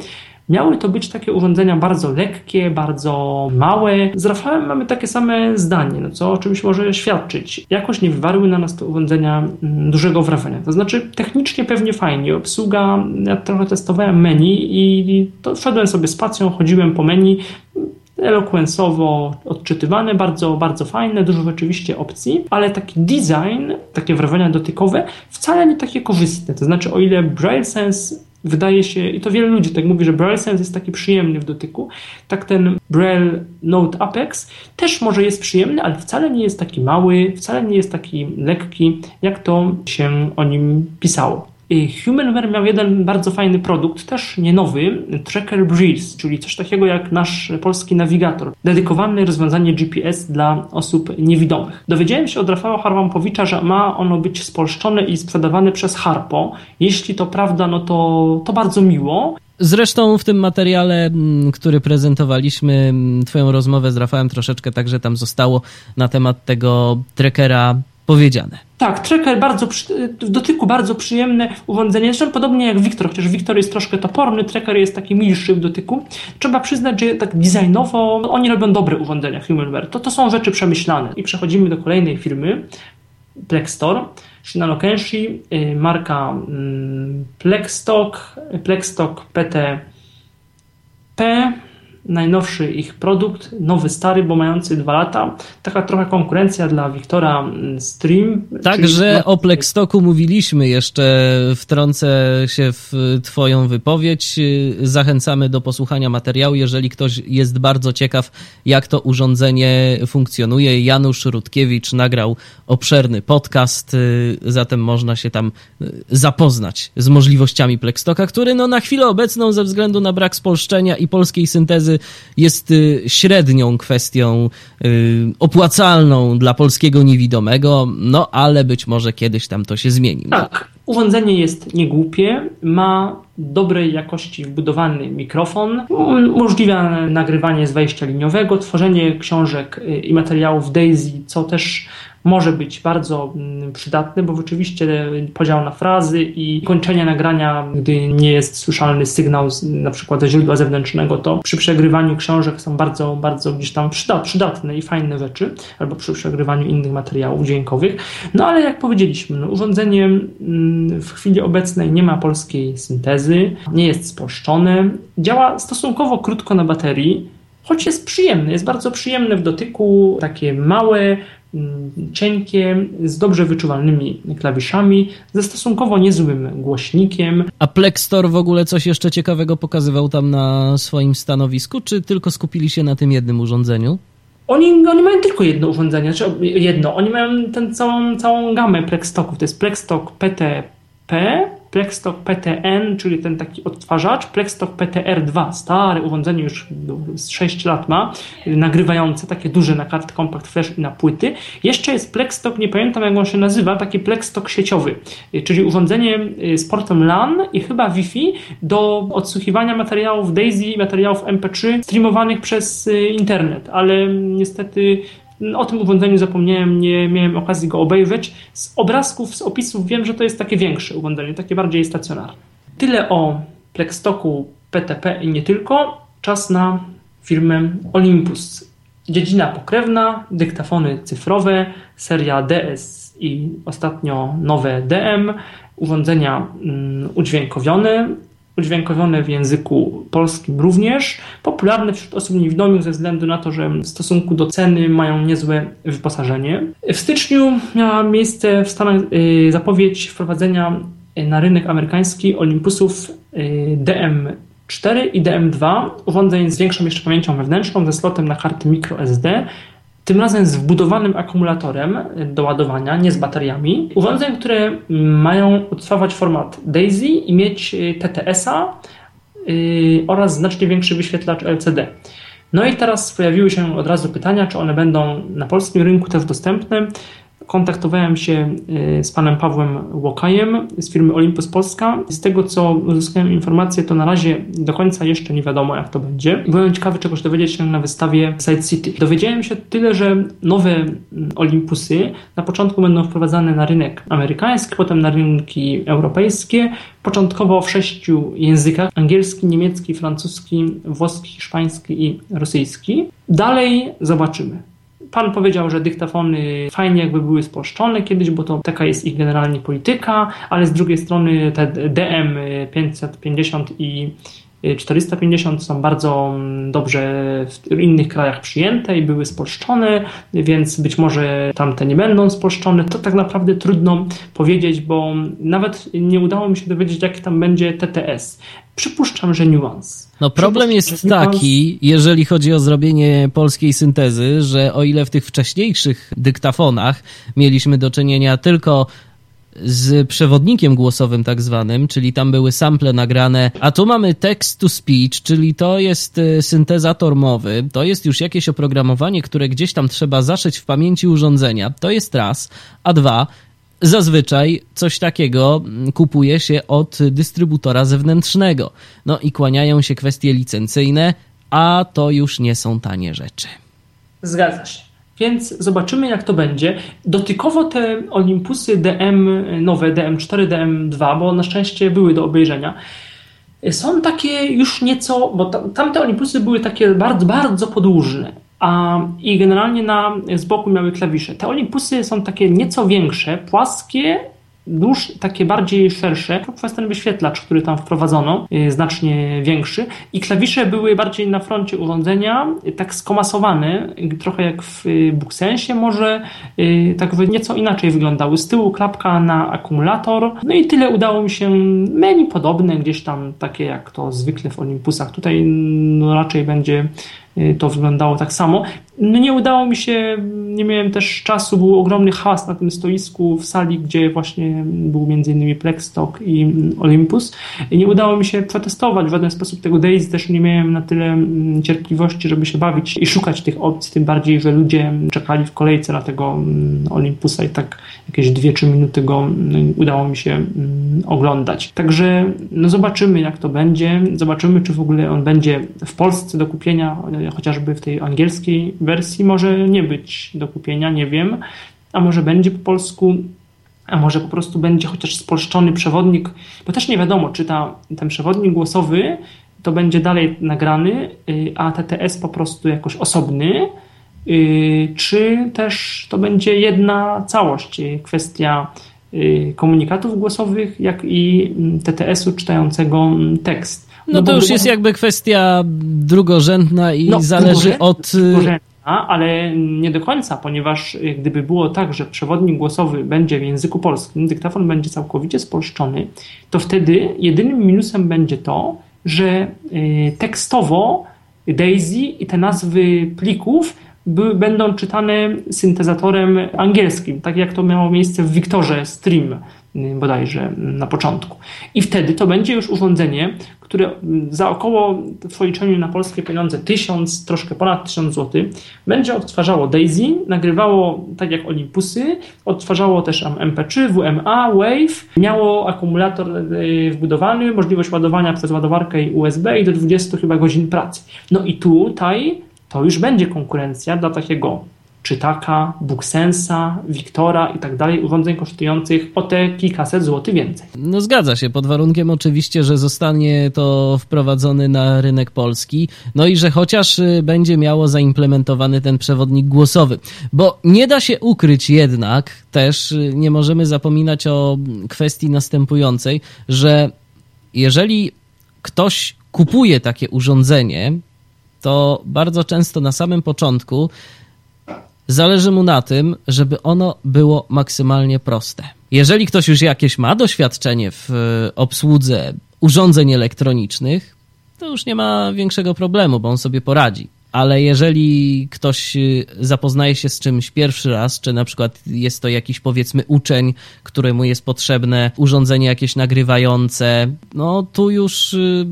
Miały to być takie urządzenia bardzo lekkie, bardzo małe. Z Rafałem mamy takie same zdanie, no co o czymś może świadczyć. Jakoś nie wywarły na nas te urządzenia mm, dużego wrażenia. To znaczy technicznie pewnie fajnie. Obsługa, ja trochę testowałem menu i to wszedłem sobie spacją, chodziłem po menu, elokwensowo odczytywane, bardzo, bardzo fajne, dużo rzeczywiście opcji, ale taki design, takie wrażenia dotykowe wcale nie takie korzystne. To znaczy, o ile Braille Sense wydaje się, i to wiele ludzi tak mówi, że Braille Sense jest taki przyjemny w dotyku, tak ten Braille Note Apex też może jest przyjemny, ale wcale nie jest taki mały, wcale nie jest taki lekki, jak to się o nim pisało. Humanware miał jeden bardzo fajny produkt, też nie nowy, Tracker Breeze, czyli coś takiego jak nasz polski nawigator, dedykowane rozwiązanie GPS dla osób niewidomych. Dowiedziałem się od Rafała Harwampowicza, że ma ono być spolszczone i sprzedawane przez Harpo. Jeśli to prawda, no to, to bardzo miło. Zresztą w tym materiale, mm, który prezentowaliśmy, mm, Twoją rozmowę z Rafałem troszeczkę także tam zostało na temat tego trackera powiedziane. Tak, tracker bardzo w dotyku bardzo przyjemne urządzenie, zresztą podobnie jak Victor, chociaż Victor jest troszkę toporny, tracker jest taki milszy w dotyku. Trzeba przyznać, że tak designowo oni robią dobre urządzenia Humanware. To, to są rzeczy przemyślane. I przechodzimy do kolejnej firmy, Plexstore. Shinano Kenshi, y, marka mm, Plexstock, Plexstock PTP, najnowszy ich produkt, nowy, stary, bo mający dwa lata. Taka trochę konkurencja dla Wiktora mm, Stream. Także o Plexstoku mówiliśmy jeszcze, wtrącę się w twoją wypowiedź. Zachęcamy do posłuchania materiału, jeżeli ktoś jest bardzo ciekaw, jak to urządzenie funkcjonuje. Janusz Rutkiewicz nagrał obszerny podcast, zatem można się tam zapoznać z możliwościami Plexstoka, który no na chwilę obecną ze względu na brak spolszczenia i polskiej syntezy jest y, średnią kwestią y, opłacalną dla polskiego niewidomego, no ale być może kiedyś tam to się zmieni. Tak, urządzenie jest niegłupie, ma dobrej jakości wbudowany mikrofon, umożliwia nagrywanie z wejścia liniowego, tworzenie książek y, i materiałów DAISY, co też może być bardzo mm, przydatny, bo rzeczywiście podział na frazy i kończenie nagrania, gdy nie jest słyszalny sygnał na przykład ze źródła zewnętrznego, to przy przegrywaniu książek są bardzo, bardzo gdzieś tam przydatne i fajne rzeczy, albo przy przegrywaniu innych materiałów dźwiękowych. No ale jak powiedzieliśmy, no, urządzenie mm, w chwili obecnej nie ma polskiej syntezy, nie jest spolszczone, działa stosunkowo krótko na baterii, choć jest przyjemny, jest bardzo przyjemny w dotyku, takie małe, cienkie, z dobrze wyczuwalnymi klawiszami, ze stosunkowo niezłym głośnikiem. A Plextor w ogóle coś jeszcze ciekawego pokazywał tam na swoim stanowisku, czy tylko skupili się na tym jednym urządzeniu? Oni, oni mają tylko jedno urządzenie, znaczy jedno. Oni mają tę całą, całą gamę Plexstoków. To jest Plexstock PTP, Plexstock PTN, czyli ten taki odtwarzacz, Plexstock PTR2, stare urządzenie już 6 lat ma, nagrywające, takie duże na kartę Compact Flash i na płyty. Jeszcze jest Plexstock, nie pamiętam jak on się nazywa, taki Plexstock sieciowy, czyli urządzenie y, z portem LAN i chyba Wi-Fi do odsłuchiwania materiałów DAISY, materiałów MP3 streamowanych przez y, internet, ale niestety o tym urządzeniu zapomniałem, nie miałem okazji go obejrzeć. Z obrazków, z opisów wiem, że to jest takie większe urządzenie, takie bardziej stacjonarne. Tyle o Plexstoku PTP i nie tylko. Czas na firmę Olympus. Dziedzina pokrewna, dyktafony cyfrowe, seria DS i ostatnio nowe DM, urządzenia mm, udźwiękowione, udźwiękowione w języku polskim również, popularne wśród osób niewidomych ze względu na to, że w stosunku do ceny mają niezłe wyposażenie. W styczniu miała miejsce w Stanach y, zapowiedź wprowadzenia na rynek amerykański Olympusów y, DM4 i DM2, urządzeń z większą jeszcze pamięcią wewnętrzną, ze slotem na karty microSD, tym razem z wbudowanym akumulatorem do ładowania, nie z bateriami. Urządzeń, które mają odtwarzać format DAISY i mieć y, TTS-a yy, oraz znacznie większy wyświetlacz LCD. No i teraz pojawiły się od razu pytania, czy one będą na polskim rynku też dostępne kontaktowałem się y, z panem Pawłem Łokajem z firmy Olympus Polska. Z tego, co uzyskałem informację, to na razie do końca jeszcze nie wiadomo, jak to będzie. Byłem ciekawy czegoś dowiedzieć się na wystawie Side City. Dowiedziałem się tyle, że nowe Olympusy na początku będą wprowadzane na rynek amerykański, potem na rynki europejskie, początkowo w sześciu językach: angielski, niemiecki, francuski, włoski, hiszpański i rosyjski. Dalej zobaczymy. Pan powiedział, że dyktafony fajnie jakby były spolszczone kiedyś, bo to taka jest ich generalnie polityka, ale z drugiej strony te DM 550 i 450 są bardzo mm, dobrze w innych krajach przyjęte i były spolszczone, więc być może tamte nie będą spolszczone. To tak naprawdę trudno powiedzieć, bo nawet nie udało mi się dowiedzieć, jaki tam będzie TTS. Przypuszczam, że niuans. No problem jest taki, jeżeli chodzi o zrobienie polskiej syntezy, że o ile w tych wcześniejszych dyktafonach mieliśmy do czynienia tylko z przewodnikiem głosowym tak zwanym, czyli tam były sample nagrane, a tu mamy text to speech, czyli to jest e, syntezator mowy, to jest już jakieś oprogramowanie, które gdzieś tam trzeba zaszyć w pamięci urządzenia, to jest raz, a dwa, zazwyczaj coś takiego mm, kupuje się od dystrybutora zewnętrznego. No i kłaniają się kwestie licencyjne, a to już nie są tanie rzeczy. Zgadza się. Więc zobaczymy jak to będzie. Dotykowo te Olympusy DM, nowe DM4, DM2, bo na szczęście były do obejrzenia, są takie już nieco, bo tamte Olympusy były takie bardzo, bardzo podłużne. A, I generalnie na, z boku miały klawisze. Te Olympusy są takie nieco większe, płaskie dłuż, takie bardziej szersze, przez ten wyświetlacz, który tam wprowadzono, y, znacznie większy i klawisze były bardziej na froncie urządzenia, y, tak skomasowane, trochę jak w y, Booksensie może, tak nieco inaczej wyglądały. Z tyłu klapka na akumulator, no i tyle udało mi się, menu podobne, gdzieś tam takie jak to zwykle w Olympusach. Tutaj no, raczej będzie Y, to wyglądało tak samo. No nie udało mi się, nie miałem też czasu, był ogromny hałas na tym stoisku w sali, gdzie właśnie był innymi Plexstock i Olympus. I nie udało mi się przetestować w żaden sposób tego Daisy, też nie miałem na tyle mm, cierpliwości, żeby się bawić i szukać tych opcji, tym bardziej, że ludzie czekali w kolejce na tego mm, Olympusa i tak jakieś 2-3 minuty go mm, udało mi się oglądać. Także no zobaczymy jak to będzie, zobaczymy czy w ogóle on będzie w Polsce do kupienia, chociażby w tej angielskiej wersji może nie być do kupienia, nie wiem, a może będzie po polsku, a może po prostu będzie chociaż spolszczony przewodnik, bo też nie wiadomo, czy ta, ten przewodnik głosowy to będzie dalej nagrany, y, a TTS po prostu jakoś osobny, y, czy też to będzie jedna całość, y, kwestia komunikatów głosowych, jak i mm, TTS-u czytającego mm, tekst. No, no to już jest jakby kwestia drugorzędna i no, zależy od ale nie do końca, ponieważ gdyby było tak, że przewodnik głosowy będzie w języku polskim, dyktafon będzie całkowicie spolszczony, to wtedy jedynym minusem będzie to, że y, tekstowo Daisy i te nazwy plików by, będą czytane syntezatorem angielskim, tak jak to miało miejsce w Wiktorze Stream. y, bodajże na początku. I wtedy to będzie już urządzenie, które za około w przeliczeniu na polskie pieniądze tysiąc, troszkę ponad tysiąc zł, będzie odtwarzało Daisy, nagrywało tak jak Olympusy, odtwarzało też MP3, WMA, Wave, miało akumulator y, wbudowany, możliwość ładowania przez ładowarkę i USB i do 20 chyba godzin pracy. No i tutaj to już będzie konkurencja dla takiego czytaka, Booksensa, Wiktora i tak dalej, urządzeń kosztujących o te kilkaset złotych więcej. No zgadza się, pod warunkiem oczywiście, że zostanie to wprowadzony na rynek polski, no i że chociaż y, będzie miało zaimplementowany ten przewodnik głosowy. Bo nie da się ukryć jednak, też y, nie możemy zapominać o kwestii następującej, że jeżeli ktoś kupuje takie urządzenie, to bardzo często na samym początku zależy mu na tym, żeby ono było maksymalnie proste. Jeżeli ktoś już jakieś ma doświadczenie w e, obsłudze urządzeń elektronicznych, to już nie ma większego problemu, bo on sobie poradzi. Ale jeżeli ktoś e, zapoznaje się z czymś pierwszy raz, czy na przykład jest to jakiś powiedzmy uczeń, któremu jest potrzebne urządzenie jakieś nagrywające, no tu już e,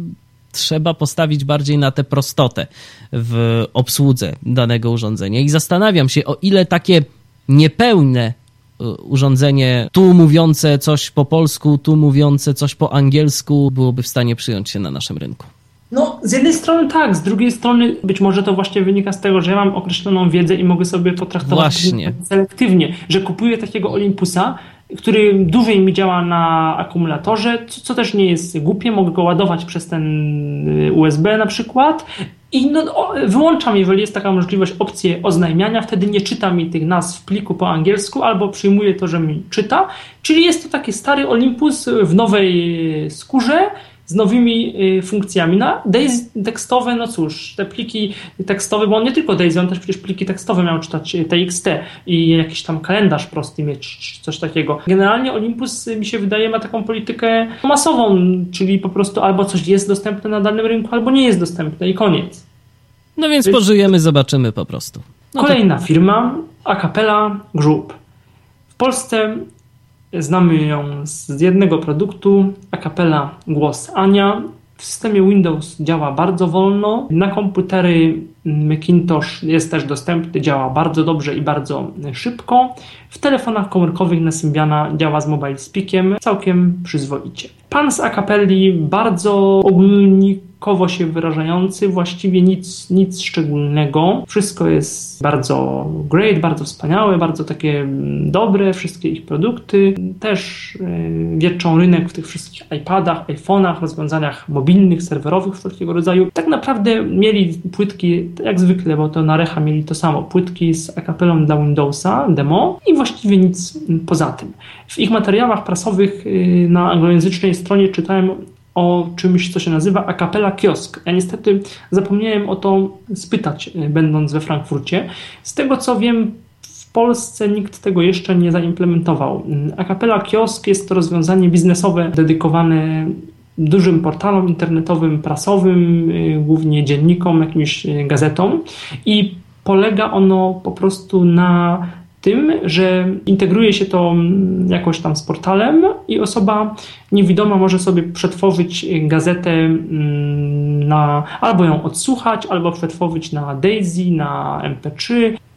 trzeba postawić bardziej na tę prostotę w obsłudze danego urządzenia. I zastanawiam się, o ile takie niepełne y, urządzenie, tu mówiące coś po polsku, tu mówiące coś po angielsku, byłoby w stanie przyjąć się na naszym rynku. No, z jednej strony tak, z drugiej strony być może to właśnie wynika z tego, że ja mam określoną wiedzę i mogę sobie potraktować właśnie. selektywnie, że kupuję takiego Olympusa, który dłużej mi działa na akumulatorze, co, co, też nie jest głupie, mogę go ładować przez ten y, USB na przykład. I no, wyłączam, jeżeli jest taka możliwość, opcję oznajmiania, wtedy nie czyta mi tych nazw w pliku po angielsku albo przyjmuje to, że mi czyta, czyli jest to taki stary Olympus w nowej skórze, z nowymi y, funkcjami. Na no, Daisy tekstowe, no cóż, te pliki tekstowe, bo on nie tylko Daisy, on też przecież pliki tekstowe miał czytać y, TXT i jakiś tam kalendarz prosty mieć, coś takiego. Generalnie Olympus, y, mi się wydaje, ma taką politykę masową, czyli po prostu albo coś jest dostępne na danym rynku, albo nie jest dostępne i koniec. No więc, więc pożyjemy, zobaczymy po prostu. No kolejna to... firma, Acapella Group. W Polsce Znamy ją z jednego produktu, Acapella Głos Ania. W systemie Windows działa bardzo wolno. Na komputery Macintosh jest też dostępny, działa bardzo dobrze i bardzo szybko. W telefonach komórkowych na Symbiana działa z Mobile Speakiem całkiem przyzwoicie. Pan z Acapelli bardzo ogólnik dźwiękowo się wyrażający, właściwie nic, nic szczególnego. Wszystko jest bardzo great, bardzo wspaniałe, bardzo takie mm, dobre, wszystkie ich produkty. Też yy, wierczą rynek w tych wszystkich iPadach, iPhone'ach, rozwiązaniach mobilnych, serwerowych wszelkiego rodzaju. Tak naprawdę mieli płytki, jak zwykle, bo to na Recha mieli to samo, płytki z akapelą dla Windowsa, demo i właściwie nic poza tym. W ich materiałach prasowych yy, na anglojęzycznej stronie czytałem o czymś, co się nazywa a kiosk. Ja niestety zapomniałem o to spytać, e, będąc we Frankfurcie. Z tego co wiem, w Polsce nikt tego jeszcze nie zaimplementował. A kiosk jest to rozwiązanie biznesowe dedykowane dużym portalom internetowym, prasowym, e, głównie dziennikom, jakimś e, gazetom i polega ono po prostu na tym, że integruje się to mm, jakoś tam z portalem i osoba niewidoma może sobie przetworzyć gazetę mm, na, albo ją odsłuchać, albo przetworzyć na Daisy, na MP3.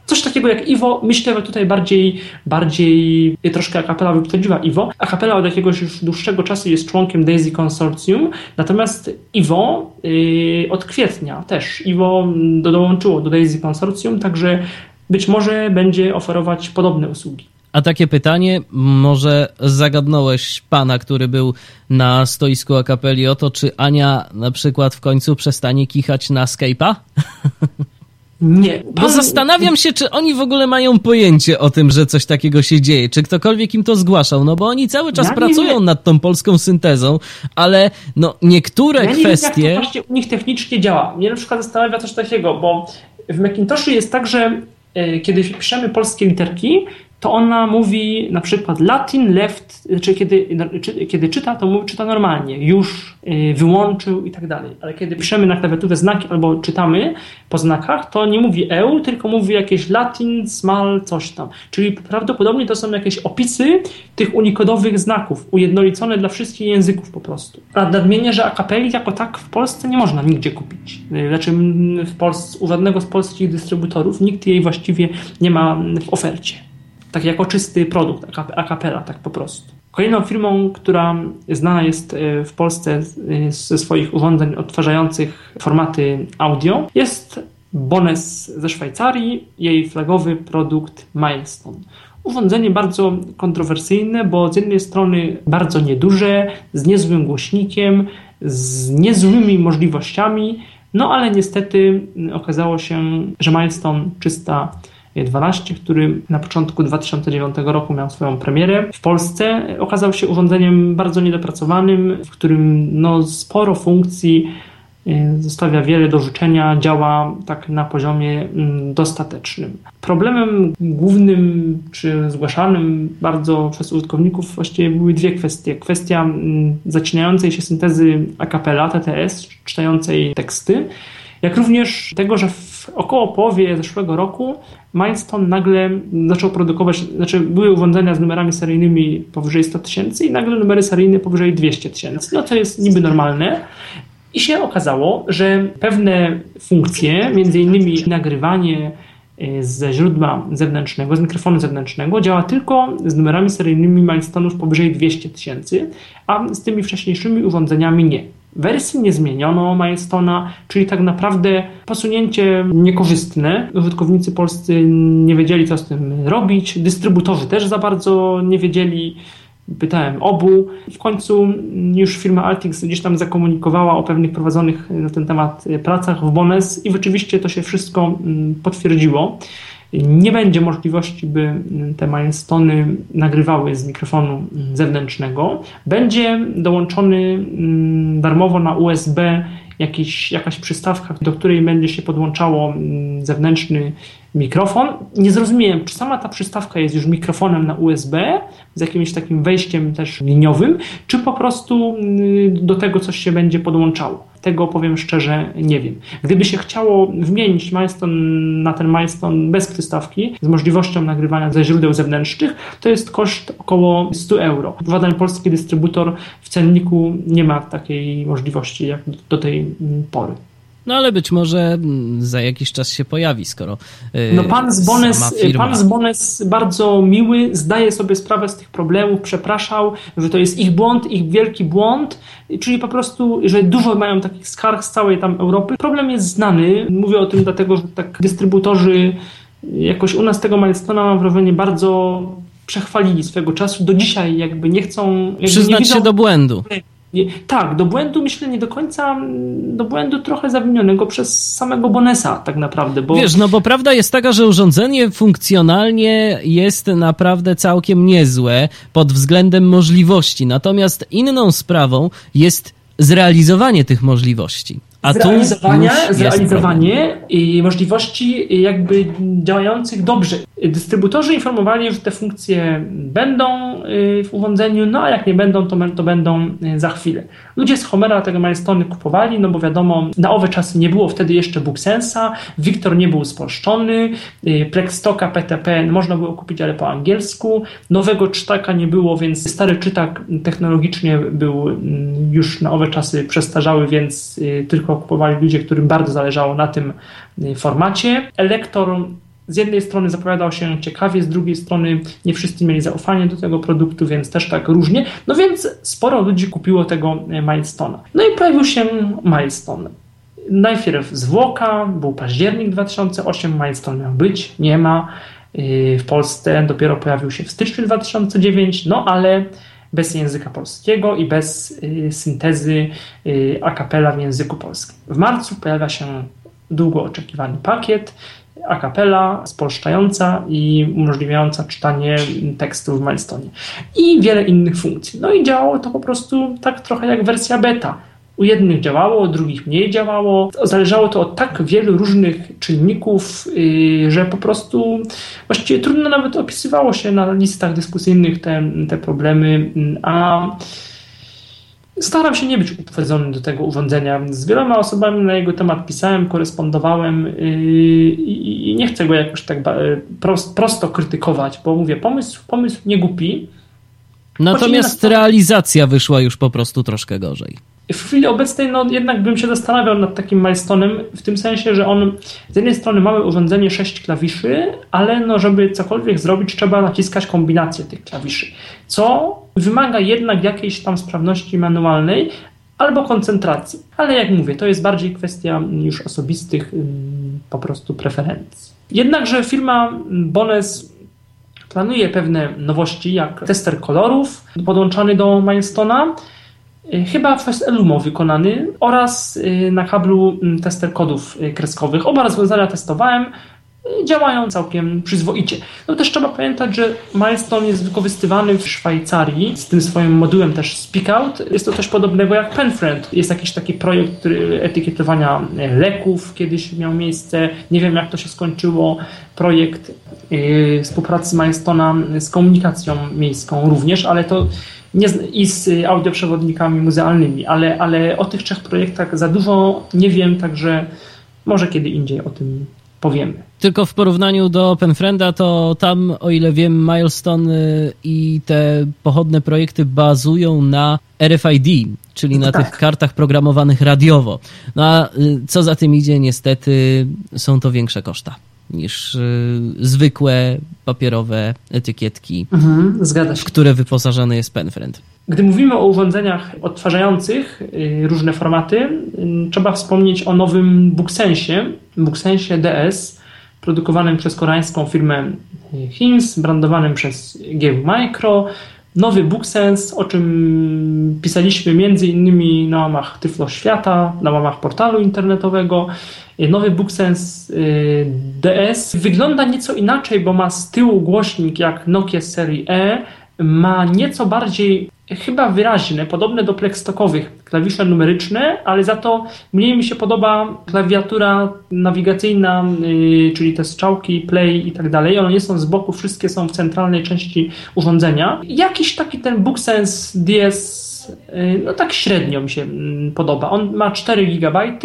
Coś takiego jak Iwo, myślę, że tutaj bardziej, bardziej troszkę Akapela wyprzedziła Iwo. Akapela od jakiegoś już dłuższego czasu jest członkiem Daisy Consortium, natomiast Iwo yy, od kwietnia też Iwo dołączyło do Daisy Consortium, także być może będzie oferować podobne usługi. A takie pytanie, może zagadnąłeś pana, który był na stoisku akapeli o to, czy Ania na przykład w końcu przestanie kichać na Skype'a? Nie. Pan... Bo zastanawiam się, czy oni w ogóle mają pojęcie o tym, że coś takiego się dzieje, czy ktokolwiek im to zgłaszał, no bo oni cały czas ja pracują nad tą polską syntezą, ale no niektóre ja kwestie... Nie wiem, jak to właśnie u nich technicznie działa. Mnie na przykład zastanawia coś takiego, bo w Macintoshu jest tak, że kiedy piszemy polskie literki, to ona mówi na przykład Latin left, czy kiedy, kiedy czyta, to mówi, czyta normalnie, już y, wyłączył i tak dalej. Ale kiedy piszemy na klawiaturze znaki albo czytamy po znakach, to nie mówi EU, tylko mówi jakieś Latin, small, coś tam. Czyli prawdopodobnie to są jakieś opisy tych unikodowych znaków, ujednolicone dla wszystkich języków po prostu. A nadmienię, że akapeli jako tak w Polsce nie można nigdzie kupić. Y, znaczy w Polsce, u żadnego z polskich dystrybutorów nikt jej właściwie nie ma w ofercie tak jako czysty produkt, a capella, tak po prostu. Kolejną firmą, która znana jest e, w Polsce e, ze swoich urządzeń odtwarzających formaty audio, jest Bones ze Szwajcarii, jej flagowy produkt Milestone. Urządzenie bardzo kontrowersyjne, bo z jednej strony bardzo nieduże, z niezłym głośnikiem, z niezłymi możliwościami, no ale niestety okazało się, że Milestone czysta 12, który na początku 2009 roku miał swoją premierę w Polsce, okazał się urządzeniem bardzo niedopracowanym, w którym no, sporo funkcji y, zostawia wiele do życzenia, działa tak na poziomie mm, dostatecznym. Problemem głównym czy zgłaszanym bardzo przez użytkowników właściwie były dwie kwestie. Kwestia mm, zacinającej się syntezy a cappella TTS, czytającej teksty, jak również tego, że w około połowie zeszłego roku Milestone nagle zaczął produkować, znaczy były urządzenia z numerami seryjnymi powyżej 100 tysięcy i nagle numery seryjne powyżej 200 tysięcy. No to jest niby normalne. I się okazało, że pewne funkcje, między innymi nagrywanie e, ze źródła zewnętrznego, z mikrofonu zewnętrznego, działa tylko z numerami seryjnymi Milestone'ów powyżej 200 tysięcy, a z tymi wcześniejszymi urządzeniami nie. Wersji nie zmieniono Milestona, czyli tak naprawdę posunięcie niekorzystne. Użytkownicy polscy nie wiedzieli, co z tym robić. Dystrybutorzy też za bardzo nie wiedzieli. Pytałem obu. W końcu już firma Altix gdzieś tam zakomunikowała o pewnych prowadzonych na ten temat pracach w Bones i rzeczywiście to się wszystko mm, potwierdziło nie będzie możliwości, by te milestony nagrywały z mikrofonu zewnętrznego. Będzie dołączony mm, darmowo na USB jakiś, jakaś przystawka, do której będzie się podłączało mm, zewnętrzny mikrofon. Nie zrozumiałem, czy sama ta przystawka jest już mikrofonem na USB z jakimś takim wejściem też liniowym, czy po prostu mm, do tego coś się będzie podłączało. Tego powiem szczerze, nie wiem. Gdyby się chciało wymienić milestone na ten milestone bez przystawki, z możliwością nagrywania ze źródeł zewnętrznych, to jest koszt około 100 euro. Żaden polski dystrybutor w cenniku nie ma takiej możliwości jak do tej pory. No ale być może mm, za jakiś czas się pojawi, skoro. Yy, no pan z Bones, pan z Bones bardzo miły, zdaje sobie sprawę z tych problemów, przepraszał, że to jest ich błąd, ich wielki błąd, czyli po prostu, że dużo mają takich skarg z całej tam Europy. Problem jest znany. Mówię o tym dlatego, że tak dystrybutorzy jakoś u nas tego Milestona mam wrażenie bardzo przechwalili swego czasu. Do dzisiaj jakby nie chcą... Jakby Przyznać nie widzą, się do błędu. Nie, tak, do błędu myślę nie do końca, do błędu trochę zawinionego przez samego Bonesa tak naprawdę. Bo... Wiesz, no bo prawda jest taka, że urządzenie funkcjonalnie jest naprawdę całkiem niezłe pod względem możliwości, natomiast inną sprawą jest zrealizowanie tych możliwości. A zrealizowanie, zrealizowanie i możliwości jakby działających dobrze. Dystrybutorzy informowali, że te funkcje będą y, w urządzeniu, no a jak nie będą, to, to będą y, za chwilę. Ludzie z Homera tego Milestone kupowali, no bo wiadomo, na owe czasy nie było wtedy jeszcze BookSensa, Wiktor nie był spolszczony, y, Plexstoka PTP można było kupić, ale po angielsku. Nowego czytaka nie było, więc stary czytak technologicznie był mm, już na owe czasy przestarzały, więc tylko kupowali ludzie, którym bardzo zależało na tym formacie. Elektor z jednej strony zapowiadał się ciekawie, z drugiej strony nie wszyscy mieli zaufanie do tego produktu, więc też tak różnie. No więc sporo ludzi kupiło tego Milestona. No i pojawił się Milestone. Najpierw zwłoka, był październik 2008, Milestone miał być, nie ma. Yy, w Polsce dopiero pojawił się w styczniu 2009, no ale bez języka polskiego i bez yy, syntezy yy, a cappella w języku polskim. W marcu pojawia się długo oczekiwany pakiet, a cappella, spolszczająca i umożliwiająca czytanie tekstów w Milestone. I wiele innych funkcji. No i działało to po prostu tak trochę jak wersja beta. U jednych działało, u drugich mniej działało. Zależało to od tak wielu różnych czynników, yy, że po prostu właściwie trudno nawet opisywało się na listach dyskusyjnych te, te problemy, a Staram się nie być uprzedzony do tego urządzenia. Z wieloma osobami na jego temat pisałem, korespondowałem yy, i nie chcę go jakoś tak prosto krytykować, bo mówię, pomysł, pomysł nie głupi. Natomiast realizacja wyszła już po prostu troszkę gorzej w chwili obecnej no, jednak bym się zastanawiał nad takim milestone'em, w tym sensie, że on z jednej strony mamy urządzenie 6 klawiszy, ale no, żeby cokolwiek zrobić, trzeba naciskać kombinację tych klawiszy, co wymaga jednak jakiejś tam sprawności manualnej albo koncentracji. Ale jak mówię, to jest bardziej kwestia już osobistych po prostu preferencji. Jednakże firma Bones planuje pewne nowości, jak tester kolorów podłączany do Milestone'a, chyba w SLUMO wykonany oraz y, na kablu mm, tester kodów y, kreskowych. Oba rozwiązania testowałem, działają całkiem przyzwoicie. No też trzeba pamiętać, że Milestone jest wykorzystywany w Szwajcarii z tym swoim modułem też Speak Out. Jest to coś podobnego jak PenFriend. Jest jakiś taki projekt etykietowania leków kiedyś miał miejsce. Nie wiem jak to się skończyło. Projekt yy, współpracy Milestona z komunikacją miejską również, ale to nie z, i z audioprzewodnikami muzealnymi, ale, ale o tych trzech projektach za dużo nie wiem, także może kiedy indziej o tym powiemy. Tylko w porównaniu do Penfrienda, to tam, o ile wiem, Milestone y, i te pochodne projekty bazują na RFID, czyli na tak. tych kartach programowanych radiowo. No a y, co za tym idzie, niestety są to większe koszta niż y, zwykłe papierowe etykietki, mhm, w które wyposażony jest PenFriend. Gdy mówimy o urządzeniach odtwarzających y, różne formaty, y, trzeba wspomnieć o nowym BookSensie, BookSensie DS, produkowanym przez koreańską firmę HIMS, brandowanym przez GW Micro. Nowy BookSense, o czym pisaliśmy między innymi na łamach Tyflo Świata, na łamach portalu internetowego. Nowy BookSense DS wygląda nieco inaczej, bo ma z tyłu głośnik jak Nokia serii E, ma nieco bardziej chyba wyraźne, podobne do plekstokowych klawisze numeryczne, ale za to mniej mi się podoba klawiatura nawigacyjna, yy, czyli te strzałki, play i tak dalej. One nie są z boku, wszystkie są w centralnej części urządzenia. Jakiś taki ten BookSense DS, yy, no tak średnio mi się yy, podoba. On ma 4 GB,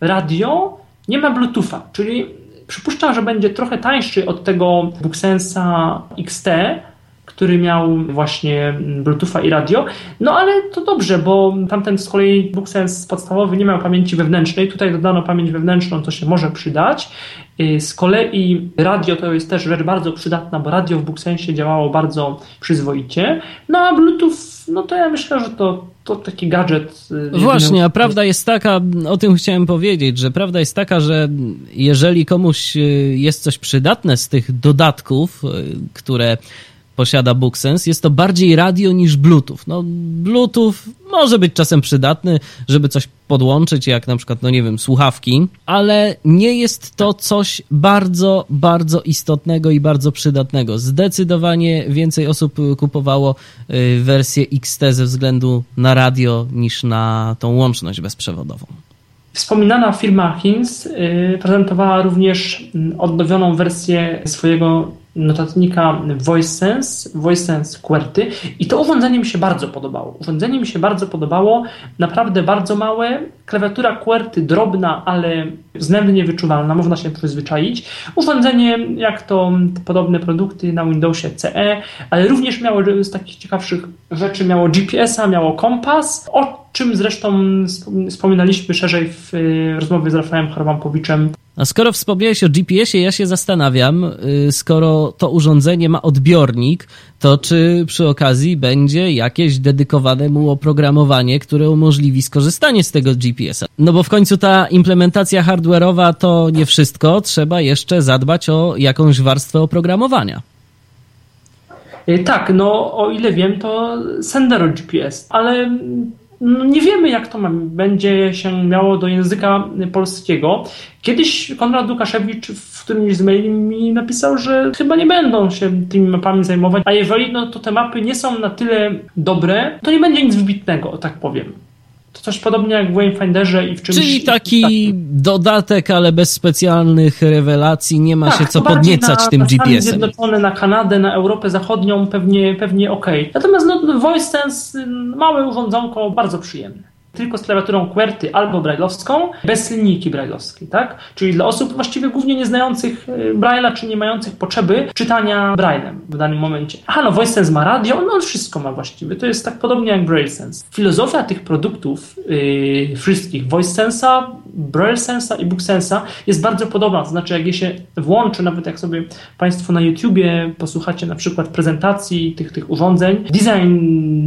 radio, nie ma Bluetootha, czyli przypuszczam, że będzie trochę tańszy od tego BookSense'a XT, który miał właśnie Bluetootha i radio. No ale to dobrze, bo tamten z kolei BookSense podstawowy nie miał pamięci wewnętrznej. Tutaj dodano pamięć wewnętrzną, co się może przydać. Y, z kolei radio to jest też rzecz bardzo przydatna, bo radio w BookSensie działało bardzo przyzwoicie. No a Bluetooth, no to ja myślę, że to, to taki gadżet. Y, Właśnie, a prawda jest taka, o tym chciałem powiedzieć, że prawda jest taka, że jeżeli komuś y, jest coś przydatne z tych dodatków, które posiada BookSense, jest to bardziej radio niż Bluetooth. No, Bluetooth może być czasem przydatny, żeby coś podłączyć, jak na przykład, no nie wiem, słuchawki, ale nie jest to coś bardzo, bardzo istotnego i bardzo przydatnego. Zdecydowanie więcej osób kupowało y, wersję XT ze względu na radio niż na tą łączność bezprzewodową. Wspominana firma Hinz y, prezentowała również odnowioną wersję swojego notatnika VoiceSense, VoiceSense QWERTY. I to urządzenie mi się bardzo podobało. Urządzenie mi się bardzo podobało, naprawdę bardzo małe, klawiatura QWERTY drobna, ale względnie wyczuwalna, można się przyzwyczaić. Urządzenie, jak to podobne produkty na Windowsie CE, ale również miało z takich ciekawszych rzeczy, miało GPS-a, miało kompas, o czym zresztą wspominaliśmy szerzej w rozmowie z Rafałem Harwampowiczem a skoro wspomniałeś o GPS-ie, ja się zastanawiam, y, skoro to urządzenie ma odbiornik, to czy przy okazji będzie jakieś dedykowane mu oprogramowanie, które umożliwi skorzystanie z tego GPS-a? No bo w końcu ta implementacja hardware'owa to nie wszystko, trzeba jeszcze zadbać o jakąś warstwę oprogramowania. Y, tak, no o ile wiem, to Sendero GPS, ale nie wiemy, jak to będzie się miało do języka polskiego. Kiedyś Konrad Łukaszewicz w którymś z maili mi napisał, że chyba nie będą się tymi mapami zajmować, a jeżeli no, to te mapy nie są na tyle dobre, to nie będzie nic wybitnego, tak powiem. To coś podobnie jak w Wayfinderze i w czymś... Czyli taki dodatek, ale bez specjalnych rewelacji, nie ma tak, się co podniecać na, tym GPS-em. Stany Zjednoczone, na Kanadę, na Europę Zachodnią pewnie, pewnie ok. Natomiast no, VoiceSense, małe urządzonko, bardzo przyjemne tylko z klawiaturą QWERTY albo brailleowską, bez linijki brailleowskiej, tak? Czyli dla osób właściwie głównie nieznających y, Braille'a, czy nie mających potrzeby czytania Braillem w danym momencie. Aha, no VoiceSense ma radio, no wszystko ma właściwie. To jest tak podobnie jak BrailleSense. Filozofia tych produktów yy, wszystkich, VoiceSense'a, BrailleSense'a i BookSense'a jest bardzo podobna. To znaczy, jak je się włączy, nawet jak sobie Państwo na YouTubie posłuchacie na przykład prezentacji tych, tych urządzeń, design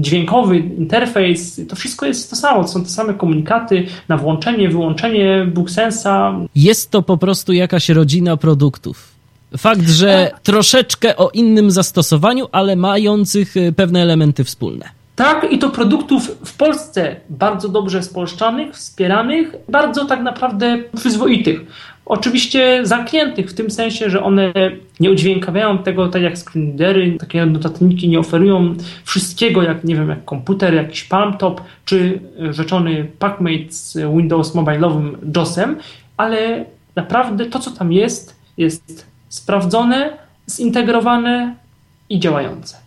dźwiękowy, interfejs, to wszystko jest to samo są te same komunikaty na włączenie, wyłączenie BookSensa. Jest to po prostu jakaś rodzina produktów. Fakt, że tak. troszeczkę o innym zastosowaniu, ale mających y, pewne elementy wspólne. Tak, i to produktów w Polsce bardzo dobrze spolszczanych, wspieranych, bardzo tak naprawdę przyzwoitych. Oczywiście zamkniętych w tym sensie, że one nie udźwiękawiają tego tak jak screenreadery, takie notatniki nie oferują wszystkiego, jak nie wiem, jak komputer, jakiś palmtop, czy rzeczony PackMate z Windows mobilowym JOSem, ale naprawdę to, co tam jest, jest sprawdzone, zintegrowane i działające.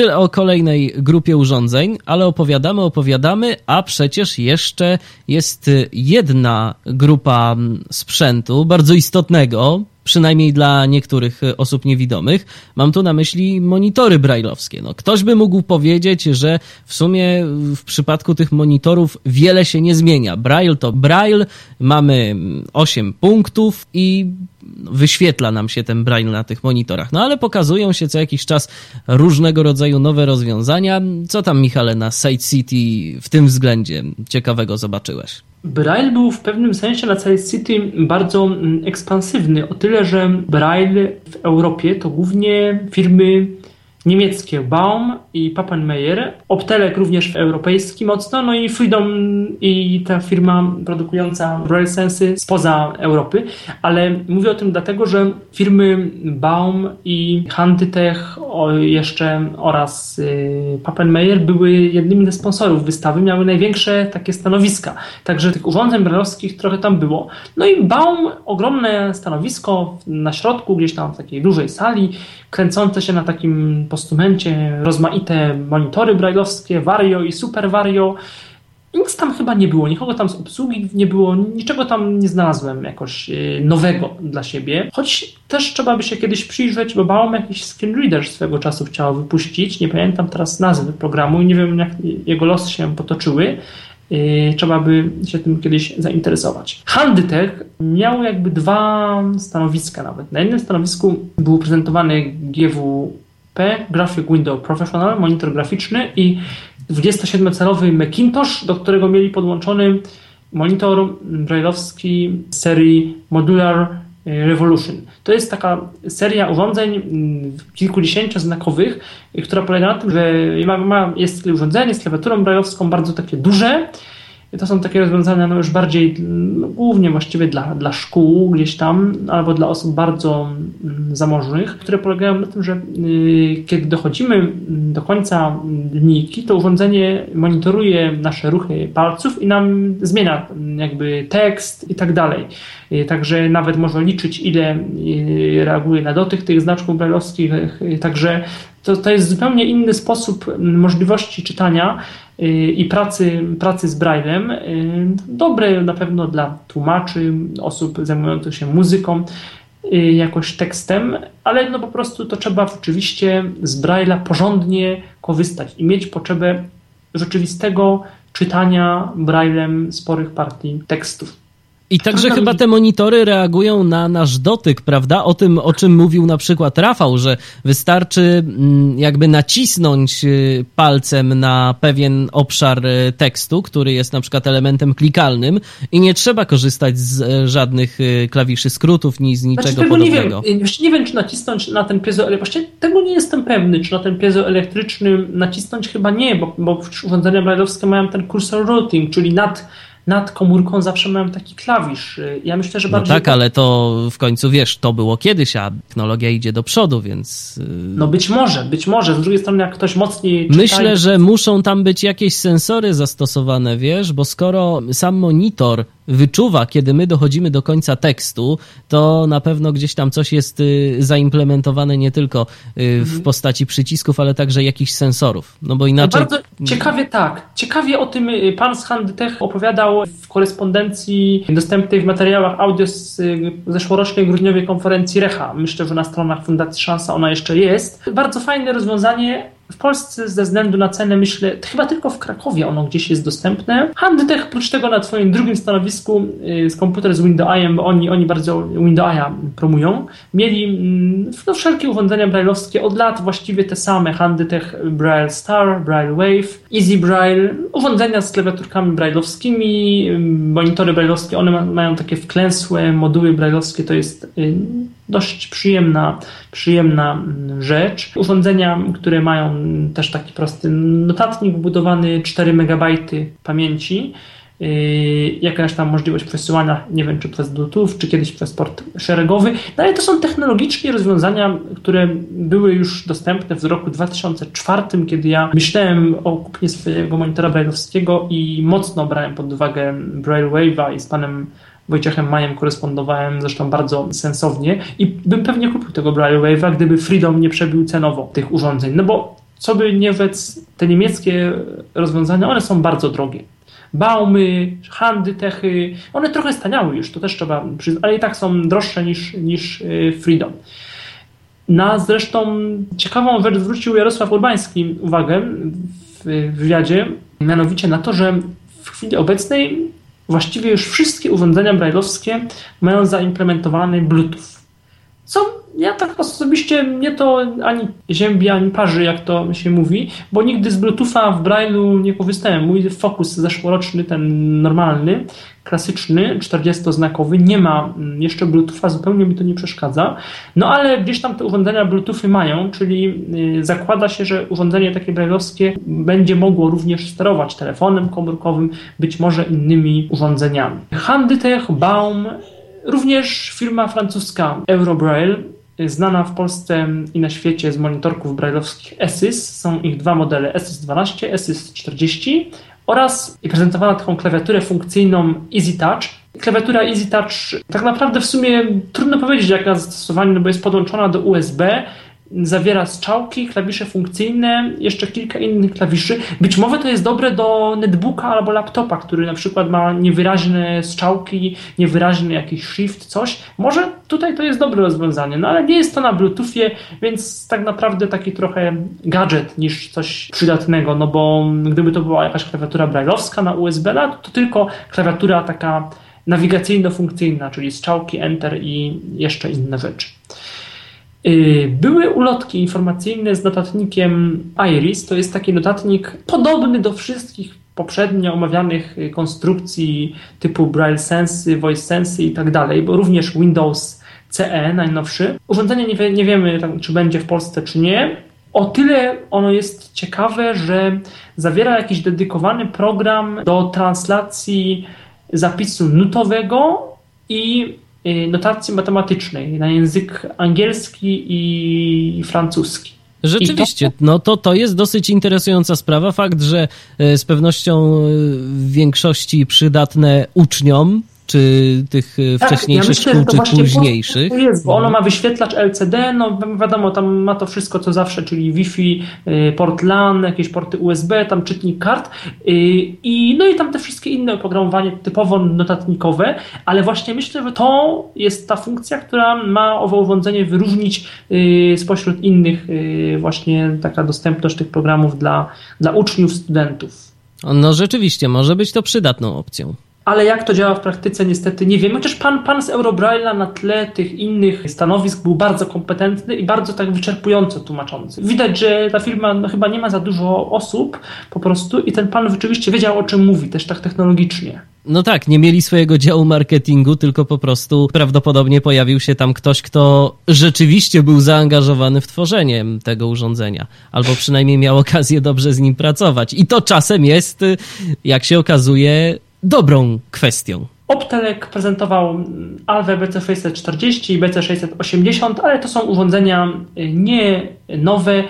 Tyle o kolejnej grupie urządzeń, ale opowiadamy, opowiadamy, a przecież jeszcze jest jedna grupa sprzętu bardzo istotnego, przynajmniej dla niektórych osób niewidomych. Mam tu na myśli monitory brajlowskie. No, ktoś by mógł powiedzieć, że w sumie w przypadku tych monitorów wiele się nie zmienia. Braille to Braille, mamy 8 punktów i wyświetla nam się ten braille na tych monitorach. No ale pokazują się co jakiś czas różnego rodzaju nowe rozwiązania. Co tam, Michale, na Site City w tym względzie ciekawego zobaczyłeś? Braille był w pewnym sensie na Site City bardzo mm, ekspansywny, o tyle, że Braille w Europie to głównie firmy niemieckie Baum i Pappenmeier, Optelek również europejski mocno, no i Freedom i ta firma produkująca Braille Sensy spoza Europy, ale mówię o tym dlatego, że firmy Baum i Handytech jeszcze oraz y, Pappenmeier były jednymi ze sponsorów wystawy, miały największe takie stanowiska, także tych urządzeń brajlowskich trochę tam było. No i Baum, ogromne stanowisko na środku, gdzieś tam w takiej dużej sali, kręcące się na takim postumencie rozmaite monitory brajlowskie, Vario i Super Vario. nic tam chyba nie było, nikogo tam z obsługi nie było, niczego tam nie znalazłem jakoś y, nowego dla siebie. Choć też trzeba by się kiedyś przyjrzeć, bo Baum jakiś screen reader swego czasu chciał wypuścić. Nie pamiętam teraz nazwy programu i nie wiem, jak jego losy się potoczyły. Y, trzeba by się tym kiedyś zainteresować. Handytech miał jakby dwa stanowiska nawet. Na jednym stanowisku był prezentowany GWP, Graphic Window Professional, monitor graficzny i 27-calowy Macintosh, do którego mieli podłączony monitor brailleowski serii Modular Revolution. To jest taka seria urządzeń mm, kilkudziesięcioznakowych, która polega na tym, że ma, jest urządzenie z klawiaturą brailleowską bardzo takie duże, to są takie rozwiązania no już bardziej, no, głównie właściwie dla, dla szkół gdzieś tam, albo dla osób bardzo mm, zamożnych, które polegają na tym, że y, kiedy dochodzimy mm, do końca linijki, to urządzenie monitoruje nasze ruchy palców i nam zmienia mm, jakby tekst i tak dalej. Y, także nawet może liczyć, ile y, reaguje na dotyk tych znaczków brajlowskich, także to, to jest zupełnie inny sposób możliwości czytania i pracy, pracy z Braillem. Dobre na pewno dla tłumaczy, osób zajmujących się muzyką, jakoś tekstem, ale no po prostu to trzeba rzeczywiście z Braille'a porządnie korzystać i mieć potrzebę rzeczywistego czytania Braillem sporych partii tekstów. I także chyba te monitory reagują na nasz dotyk, prawda? O tym, o czym mówił na przykład Rafał, że wystarczy mm, jakby nacisnąć y, palcem na pewien obszar y, tekstu, który jest na przykład elementem klikalnym i nie trzeba korzystać z e, żadnych y, klawiszy skrótów, ni z niczego znaczy, tego podobnego. Nie wiem, nie wiem, czy nacisnąć na ten piezo, właśnie tego nie jestem pewny, czy na ten piezoelektryczny nacisnąć chyba nie, bo, bo urządzenia brailleowskie mają ten cursor routing, czyli nad nad komórką zawsze miałem taki klawisz. Ja myślę, że no bardziej... No tak, ale to w końcu wiesz, to było kiedyś, a technologia idzie do przodu, więc... Y, no być może, być może. Z drugiej strony, jak ktoś mocniej czyta... Myślę, że muszą tam być jakieś sensory zastosowane, wiesz, bo skoro sam monitor wyczuwa, kiedy my dochodzimy do końca tekstu, to na pewno gdzieś tam coś jest y, zaimplementowane nie tylko y, w mhm. postaci przycisków, ale także jakichś sensorów. No bo inaczej. No bardzo ciekawie tak. Ciekawie o tym y, pan z Handtech opowiadał w korespondencji dostępnej w materiałach audio z zeszłorocznej grudniowej konferencji Recha. Myślę, że na stronach Fundacji Szansa ona jeszcze jest. Bardzo fajne rozwiązanie w Polsce ze względu na cenę, myślę, chyba tylko w Krakowie ono gdzieś jest dostępne. Handtech oprócz tego na swoim drugim stanowisku y, z komputer z Windows'em, bo oni, oni bardzo Windows'a promują, mieli mm, no, wszelkie urządzenia brailleowskie od lat właściwie te same. Handtech Braille Star, Braille Wave, Easy Braille, urządzenia z klawiaturkami brailleowskimi, mm, monitory brailleowskie, one mają takie wklęsłe moduły brailleowskie, to jest y, dość przyjemna, przyjemna mm, rzecz. Urządzenia, które mają też taki prosty notatnik wbudowany, 4 MB pamięci, yy, jakaś tam możliwość przesyłania, nie wiem czy przez Bluetooth, czy kiedyś przez port szeregowy, no ale to są technologicznie rozwiązania, które były już dostępne w roku 2004, kiedy ja myślałem o kupnie swojego monitora brailleowskiego i mocno brałem pod uwagę Braille Wave'a i z panem Wojciechem Majem korespondowałem zresztą bardzo sensownie i bym pewnie kupił tego Braille Wave'a, gdyby Freedom nie przebił cenowo tych urządzeń. No bo co by nie wec, te niemieckie rozwiązania, one są bardzo drogie. Baumy, Handytechy, one trochę staniały już, to też trzeba przyznać, ale i tak są droższe niż, niż y, Freedom. Na zresztą ciekawą rzecz zwrócił Jarosław Urbański uwagę w wywiadzie, mianowicie na to, że w chwili obecnej właściwie już wszystkie urządzenia brailleowskie mają zaimplementowany Bluetooth. Co ja tak osobiście mnie to ani ziębi, ani parzy, jak to się mówi, bo nigdy z Bluetootha w Braille'u nie korzystałem. Mój Focus zeszłoroczny, ten normalny, klasyczny, 40-znakowy, nie ma jeszcze Bluetootha, zupełnie mi to nie przeszkadza. No ale gdzieś tam te urządzenia Bluetoothy mają, czyli y, zakłada się, że urządzenie takie brailleowskie będzie mogło również sterować telefonem komórkowym, być może innymi urządzeniami. Handytech, Baum, również firma francuska Eurobraille znana w Polsce i na świecie z monitorków brailleowskich ESYS. Są ich dwa modele ESYS 12, ESYS 40 oraz prezentowana taką klawiaturę funkcyjną Easy Touch. Klawiatura Easy Touch tak naprawdę w sumie trudno powiedzieć jaka zastosowaniu, no bo jest podłączona do USB zawiera strzałki, klawisze funkcyjne, jeszcze kilka innych klawiszy. Być może to jest dobre do netbooka albo laptopa, który na przykład ma niewyraźne strzałki, niewyraźny jakiś shift, coś. Może tutaj to jest dobre rozwiązanie, no ale nie jest to na Bluetoothie, więc tak naprawdę taki trochę gadżet niż coś przydatnego, no bo gdyby to była jakaś klawiatura brailleowska na USB, no to tylko klawiatura taka nawigacyjno-funkcyjna, czyli strzałki, enter i jeszcze inne rzeczy. Y, były ulotki informacyjne z notatnikiem Iris. To jest taki notatnik podobny do wszystkich poprzednio omawianych y, konstrukcji typu Braille Sense, Voice Sense i tak dalej, bo również Windows CE najnowszy. Urządzenie nie, wie, nie wiemy, czy będzie w Polsce, czy nie. O tyle ono jest ciekawe, że zawiera jakiś dedykowany program do translacji zapisu nutowego i notacji matematycznej na język angielski i francuski. Rzeczywiście, no to, to jest dosyć interesująca sprawa. Fakt, że y, z pewnością y, w większości przydatne uczniom, czy tych e, tak, wcześniejszych ja myślę, szkół, czy późniejszych. Jest, bo ono ma wyświetlacz LCD, no wiadomo, tam ma to wszystko co zawsze, czyli Wi-Fi, e, port LAN, jakieś porty USB, tam czytnik kart e, i no i tam te wszystkie inne oprogramowanie typowo notatnikowe, ale właśnie myślę, że to jest ta funkcja, która ma owo urządzenie wyróżnić spośród innych właśnie taka dostępność tych programów dla, dla uczniów, studentów. No rzeczywiście, może być to przydatną opcją ale jak to działa w praktyce niestety nie wiem. Chociaż pan, pan z Eurobraille'a na tle tych innych stanowisk był bardzo kompetentny i bardzo tak wyczerpująco tłumaczący. Widać, że ta firma no, chyba nie ma za dużo osób po prostu i ten pan rzeczywiście wiedział o czym mówi, też tak technologicznie. No tak, nie mieli swojego działu marketingu, tylko po prostu prawdopodobnie pojawił się tam ktoś, kto rzeczywiście był zaangażowany w tworzenie tego urządzenia, albo przynajmniej miał okazję dobrze z nim pracować. I to czasem jest, jak się okazuje, dobrą kwestią. Optelek prezentował Alve BC640 i BC680, ale to są urządzenia y, nie nowe.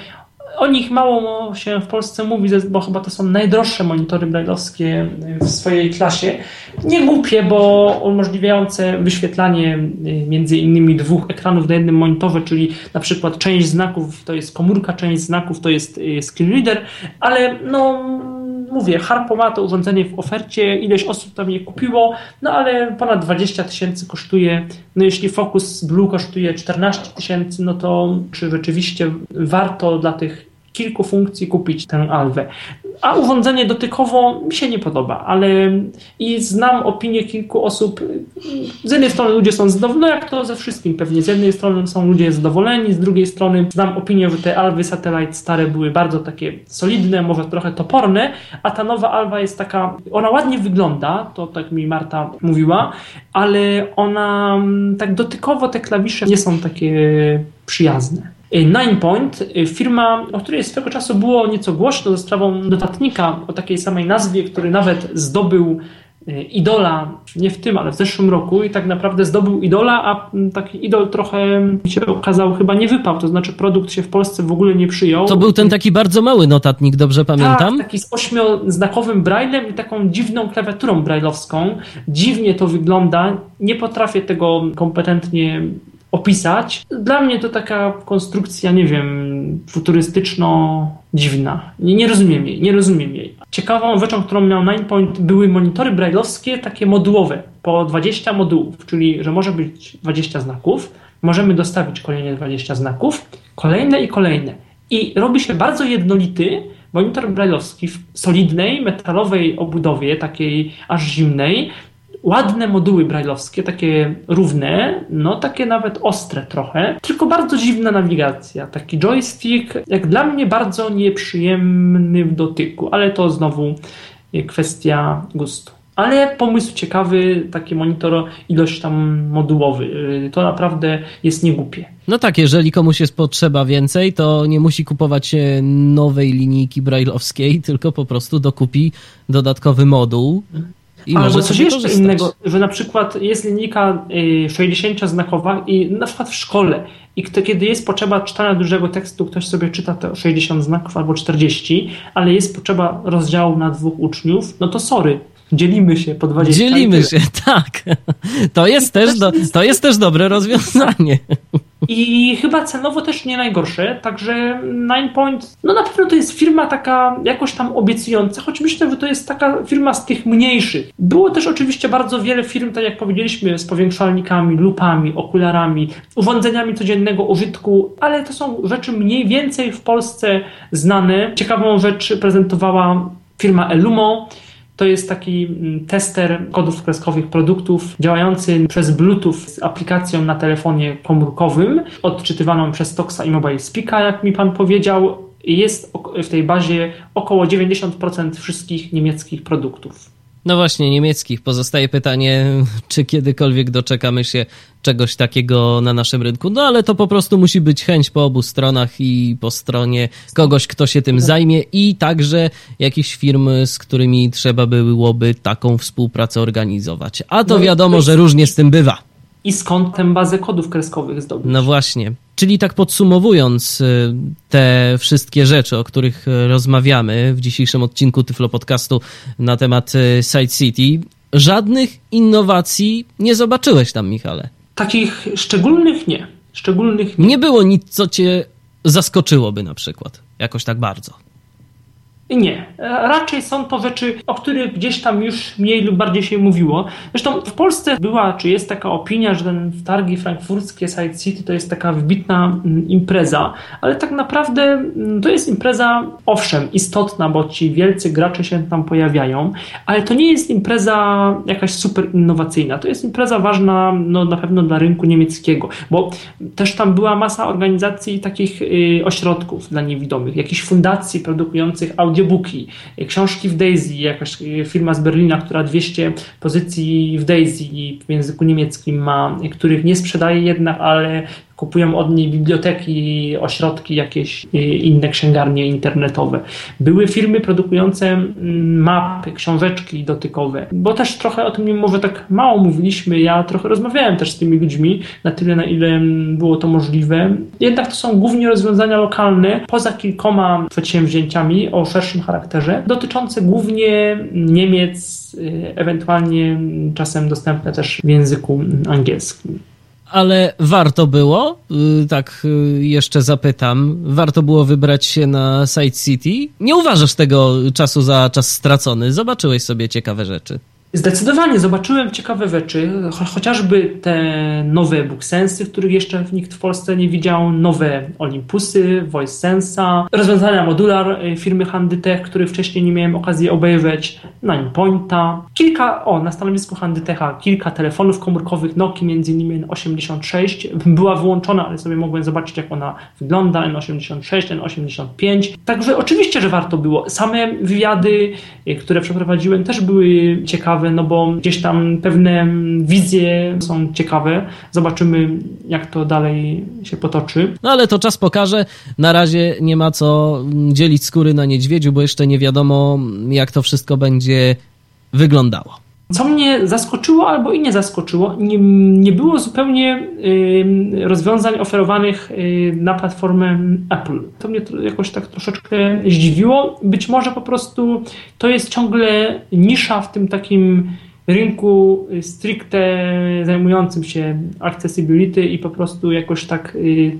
O nich mało się w Polsce mówi, bo chyba to są najdroższe monitory brailleowskie w swojej klasie. Nie głupie, bo umożliwiające wyświetlanie y, między innymi dwóch ekranów na jednym monitorze, czyli na przykład część znaków to jest komórka, część znaków to jest y, screen reader, ale no mówię, Harpo ma to urządzenie w ofercie, ileś osób tam je kupiło, no ale ponad 20 tysięcy kosztuje. No jeśli Focus Blue kosztuje 14 tysięcy, no to czy rzeczywiście warto dla tych kilku funkcji kupić tę Alwę. A urządzenie dotykowo mi się nie podoba, ale i znam opinię kilku osób. Z jednej strony ludzie są zadowoleni, no jak to ze wszystkim pewnie. Z jednej strony są ludzie zadowoleni, z drugiej strony znam opinię, że te Alwy Satellite stare były bardzo takie solidne, może trochę toporne, a ta nowa Alwa jest taka, ona ładnie wygląda, to tak mi Marta mówiła, ale ona tak dotykowo te klawisze nie są takie przyjazne. Ninepoint, y, firma, o której swego czasu było nieco głośno ze sprawą notatnika o takiej samej nazwie, który nawet zdobył y, idola, nie w tym, ale w zeszłym roku i tak naprawdę zdobył idola, a taki idol trochę się okazał chyba nie wypał, to znaczy produkt się w Polsce w ogóle nie przyjął. To był ten taki bardzo mały notatnik, dobrze pamiętam? Tak, taki z ośmioznakowym braillem i taką dziwną klawiaturą brailleowską. Dziwnie to wygląda, nie potrafię tego kompetentnie opisać. Dla mnie to taka konstrukcja, nie wiem, futurystyczno-dziwna. Nie, nie rozumiem jej, nie rozumiem jej. Ciekawą rzeczą, którą miał Ninepoint, były monitory brailleowskie, takie modułowe, po 20 modułów, czyli że może być 20 znaków, możemy dostawić kolejne 20 znaków, kolejne i kolejne. I robi się bardzo jednolity monitor brailleowski w solidnej, metalowej obudowie, takiej aż zimnej, ładne moduły brajlowskie, takie równe, no takie nawet ostre trochę, tylko bardzo dziwna nawigacja. Taki joystick, jak dla mnie bardzo nieprzyjemny w dotyku, ale to znowu kwestia gustu. Ale pomysł ciekawy, taki monitor ilość tam modułowy. To naprawdę jest niegłupie. No tak, jeżeli komuś jest potrzeba więcej, to nie musi kupować nowej linijki brailleowskiej, tylko po prostu dokupi dodatkowy moduł i Albo coś jeszcze korzystać. innego, że na przykład jest linijka 60-znakowa y, i na przykład w szkole i kiedy jest potrzeba czytania dużego tekstu, ktoś sobie czyta te 60 znaków albo 40, ale jest potrzeba rozdziału na dwóch uczniów, no to sorry, dzielimy się po 20. Dzielimy się, tak. To jest, też do, to jest też dobre rozwiązanie. i chyba cenowo też nie najgorsze, także Nine Point, no na pewno to jest firma taka jakoś tam obiecująca, choć myślę, że to jest taka firma z tych mniejszych. Było też oczywiście bardzo wiele firm, tak jak powiedzieliśmy, z powiększalnikami, lupami, okularami, urządzeniami codziennego użytku, ale to są rzeczy mniej więcej w Polsce znane. Ciekawą rzecz prezentowała firma Elumo, to jest taki mm, tester kodów kreskowych produktów działający przez Bluetooth z aplikacją na telefonie komórkowym, odczytywaną przez Toxa i Mobile Speaka, jak mi pan powiedział. Jest w tej bazie około 90% wszystkich niemieckich produktów. No właśnie, niemieckich. Pozostaje pytanie, czy kiedykolwiek doczekamy się czegoś takiego na naszym rynku. No ale to po prostu musi być chęć po obu stronach i po stronie kogoś, kto się tym zajmie i także jakieś firmy, z którymi trzeba byłoby taką współpracę organizować. A to no wiadomo, że różnie z tym bywa. I skąd tę bazę kodów kreskowych zdobyć? No właśnie. Czyli tak podsumowując y, te wszystkie rzeczy, o których y, rozmawiamy w dzisiejszym odcinku Tyflo Podcastu na temat y, Side City, żadnych innowacji nie zobaczyłeś tam, Michale. Takich szczególnych nie. Szczególnych nie. Nie było nic, co cię zaskoczyłoby na przykład, jakoś tak bardzo. Nie. Raczej są to rzeczy, o których gdzieś tam już mniej lub bardziej się mówiło. Zresztą w Polsce była, czy jest taka opinia, że ten targi frankfurckie Side City to jest taka wybitna mm, impreza, ale tak naprawdę mm, to jest impreza, owszem, istotna, bo ci wielcy gracze się tam pojawiają, ale to nie jest impreza jakaś super innowacyjna. To jest impreza ważna no, na pewno dla rynku niemieckiego, bo też tam była masa organizacji takich y, ośrodków dla niewidomych, jakichś fundacji produkujących audio audiobooki, książki w Daisy, jakaś firma z Berlina, która 200 pozycji w Daisy w języku niemieckim ma, których nie sprzedaje jednak, ale kupują od niej biblioteki, ośrodki, jakieś y, inne księgarnie internetowe. Były firmy produkujące mm, mapy, książeczki dotykowe, bo też trochę o tym może tak mało mówiliśmy. Ja trochę rozmawiałem też z tymi ludźmi, na tyle na ile mm, było to możliwe. Jednak to są głównie rozwiązania lokalne, poza kilkoma przedsięwzięciami o szerszym charakterze, dotyczące głównie Niemiec, y, ewentualnie czasem dostępne też w języku angielskim ale warto było, y, tak y, jeszcze zapytam, warto było wybrać się na Side City? Nie uważasz tego czasu za czas stracony? Zobaczyłeś sobie ciekawe rzeczy. Zdecydowanie zobaczyłem ciekawe rzeczy, chociażby te nowe BookSensy, których jeszcze nikt w Polsce nie widział, nowe Olympusy, VoiceSensa, rozwiązania modular y, firmy Handytech, których wcześniej nie miałem okazji obejrzeć, Ninepointa, kilka, o, na stanowisku Handytecha, kilka telefonów komórkowych Nokia, między innymi N86, była wyłączona, ale sobie mogłem zobaczyć, jak ona wygląda, N86, N85, także oczywiście, że warto było. Same wywiady, y, które przeprowadziłem, też były ciekawe, no bo gdzieś tam pewne wizje są ciekawe. Zobaczymy, jak to dalej się potoczy. No ale to czas pokaże. Na razie nie ma co dzielić skóry na niedźwiedziu, bo jeszcze nie wiadomo, jak to wszystko będzie wyglądało. Co mnie zaskoczyło albo i nie zaskoczyło, nie, nie było zupełnie y, rozwiązań oferowanych y, na platformę Apple. To mnie to jakoś tak troszeczkę zdziwiło. Być może po prostu to jest ciągle nisza w tym takim rynku stricte zajmującym się accessibility i po prostu jakoś tak y,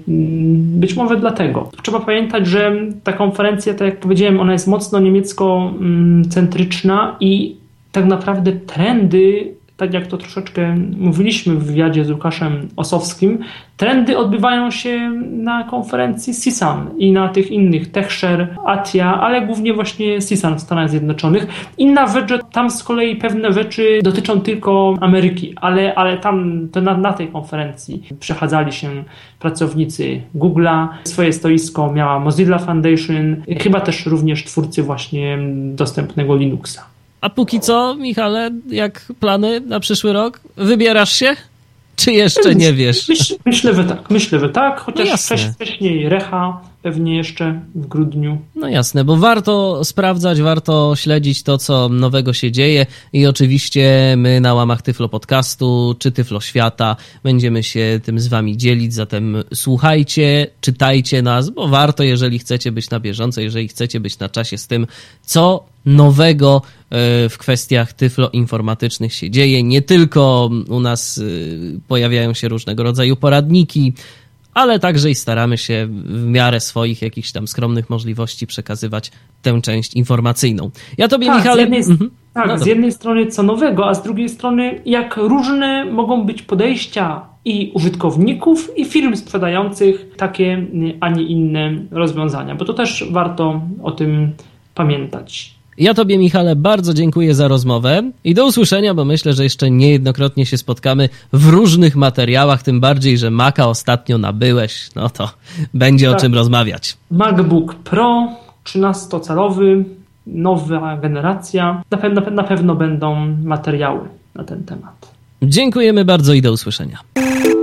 być może dlatego. Trzeba pamiętać, że ta konferencja, tak jak powiedziałem, ona jest mocno niemiecko-centryczna i tak naprawdę trendy, tak jak to troszeczkę mówiliśmy w wywiadzie z Łukaszem Osowskim, trendy odbywają się na konferencji CISAN i na tych innych TechShare, ATIA, ale głównie właśnie CISAN w Stanach Zjednoczonych. Inna rzecz, że tam z kolei pewne rzeczy dotyczą tylko Ameryki, ale, ale tam to na, na tej konferencji przechadzali się pracownicy Google'a. Swoje stoisko miała Mozilla Foundation, chyba też również twórcy właśnie dostępnego Linuxa. A póki co, Michale, jak plany na przyszły rok? Wybierasz się? Czy jeszcze nie wiesz? Myśl, myślę, że tak. Myślę, że tak, chociaż no wcześniej Recha pewnie jeszcze w grudniu. No jasne, bo warto sprawdzać, warto śledzić to, co nowego się dzieje i oczywiście my na łamach Tyflo Podcastu czy Tyflo Świata będziemy się tym z wami dzielić, zatem słuchajcie, czytajcie nas, bo warto, jeżeli chcecie być na bieżąco, jeżeli chcecie być na czasie z tym, co nowego e, w kwestiach tyfloinformatycznych się dzieje. Nie tylko u nas e, pojawiają się różnego rodzaju poradniki, ale także i staramy się w miarę swoich jakichś tam skromnych możliwości przekazywać tę część informacyjną. Ja tobie, tak, Michale... Z jednej, mhm. Tak, no z jednej strony co nowego, a z drugiej strony jak różne mogą być podejścia i użytkowników, i firm sprzedających takie, a nie inne rozwiązania, bo to też warto o tym pamiętać. Ja Tobie, Michale, bardzo dziękuję za rozmowę i do usłyszenia, bo myślę, że jeszcze niejednokrotnie się spotkamy w różnych materiałach, tym bardziej, że Maca ostatnio nabyłeś, no to będzie tak. o czym rozmawiać. MacBook Pro 13-calowy, nowa generacja. Na, pe na pewno będą materiały na ten temat. Dziękujemy bardzo i do usłyszenia.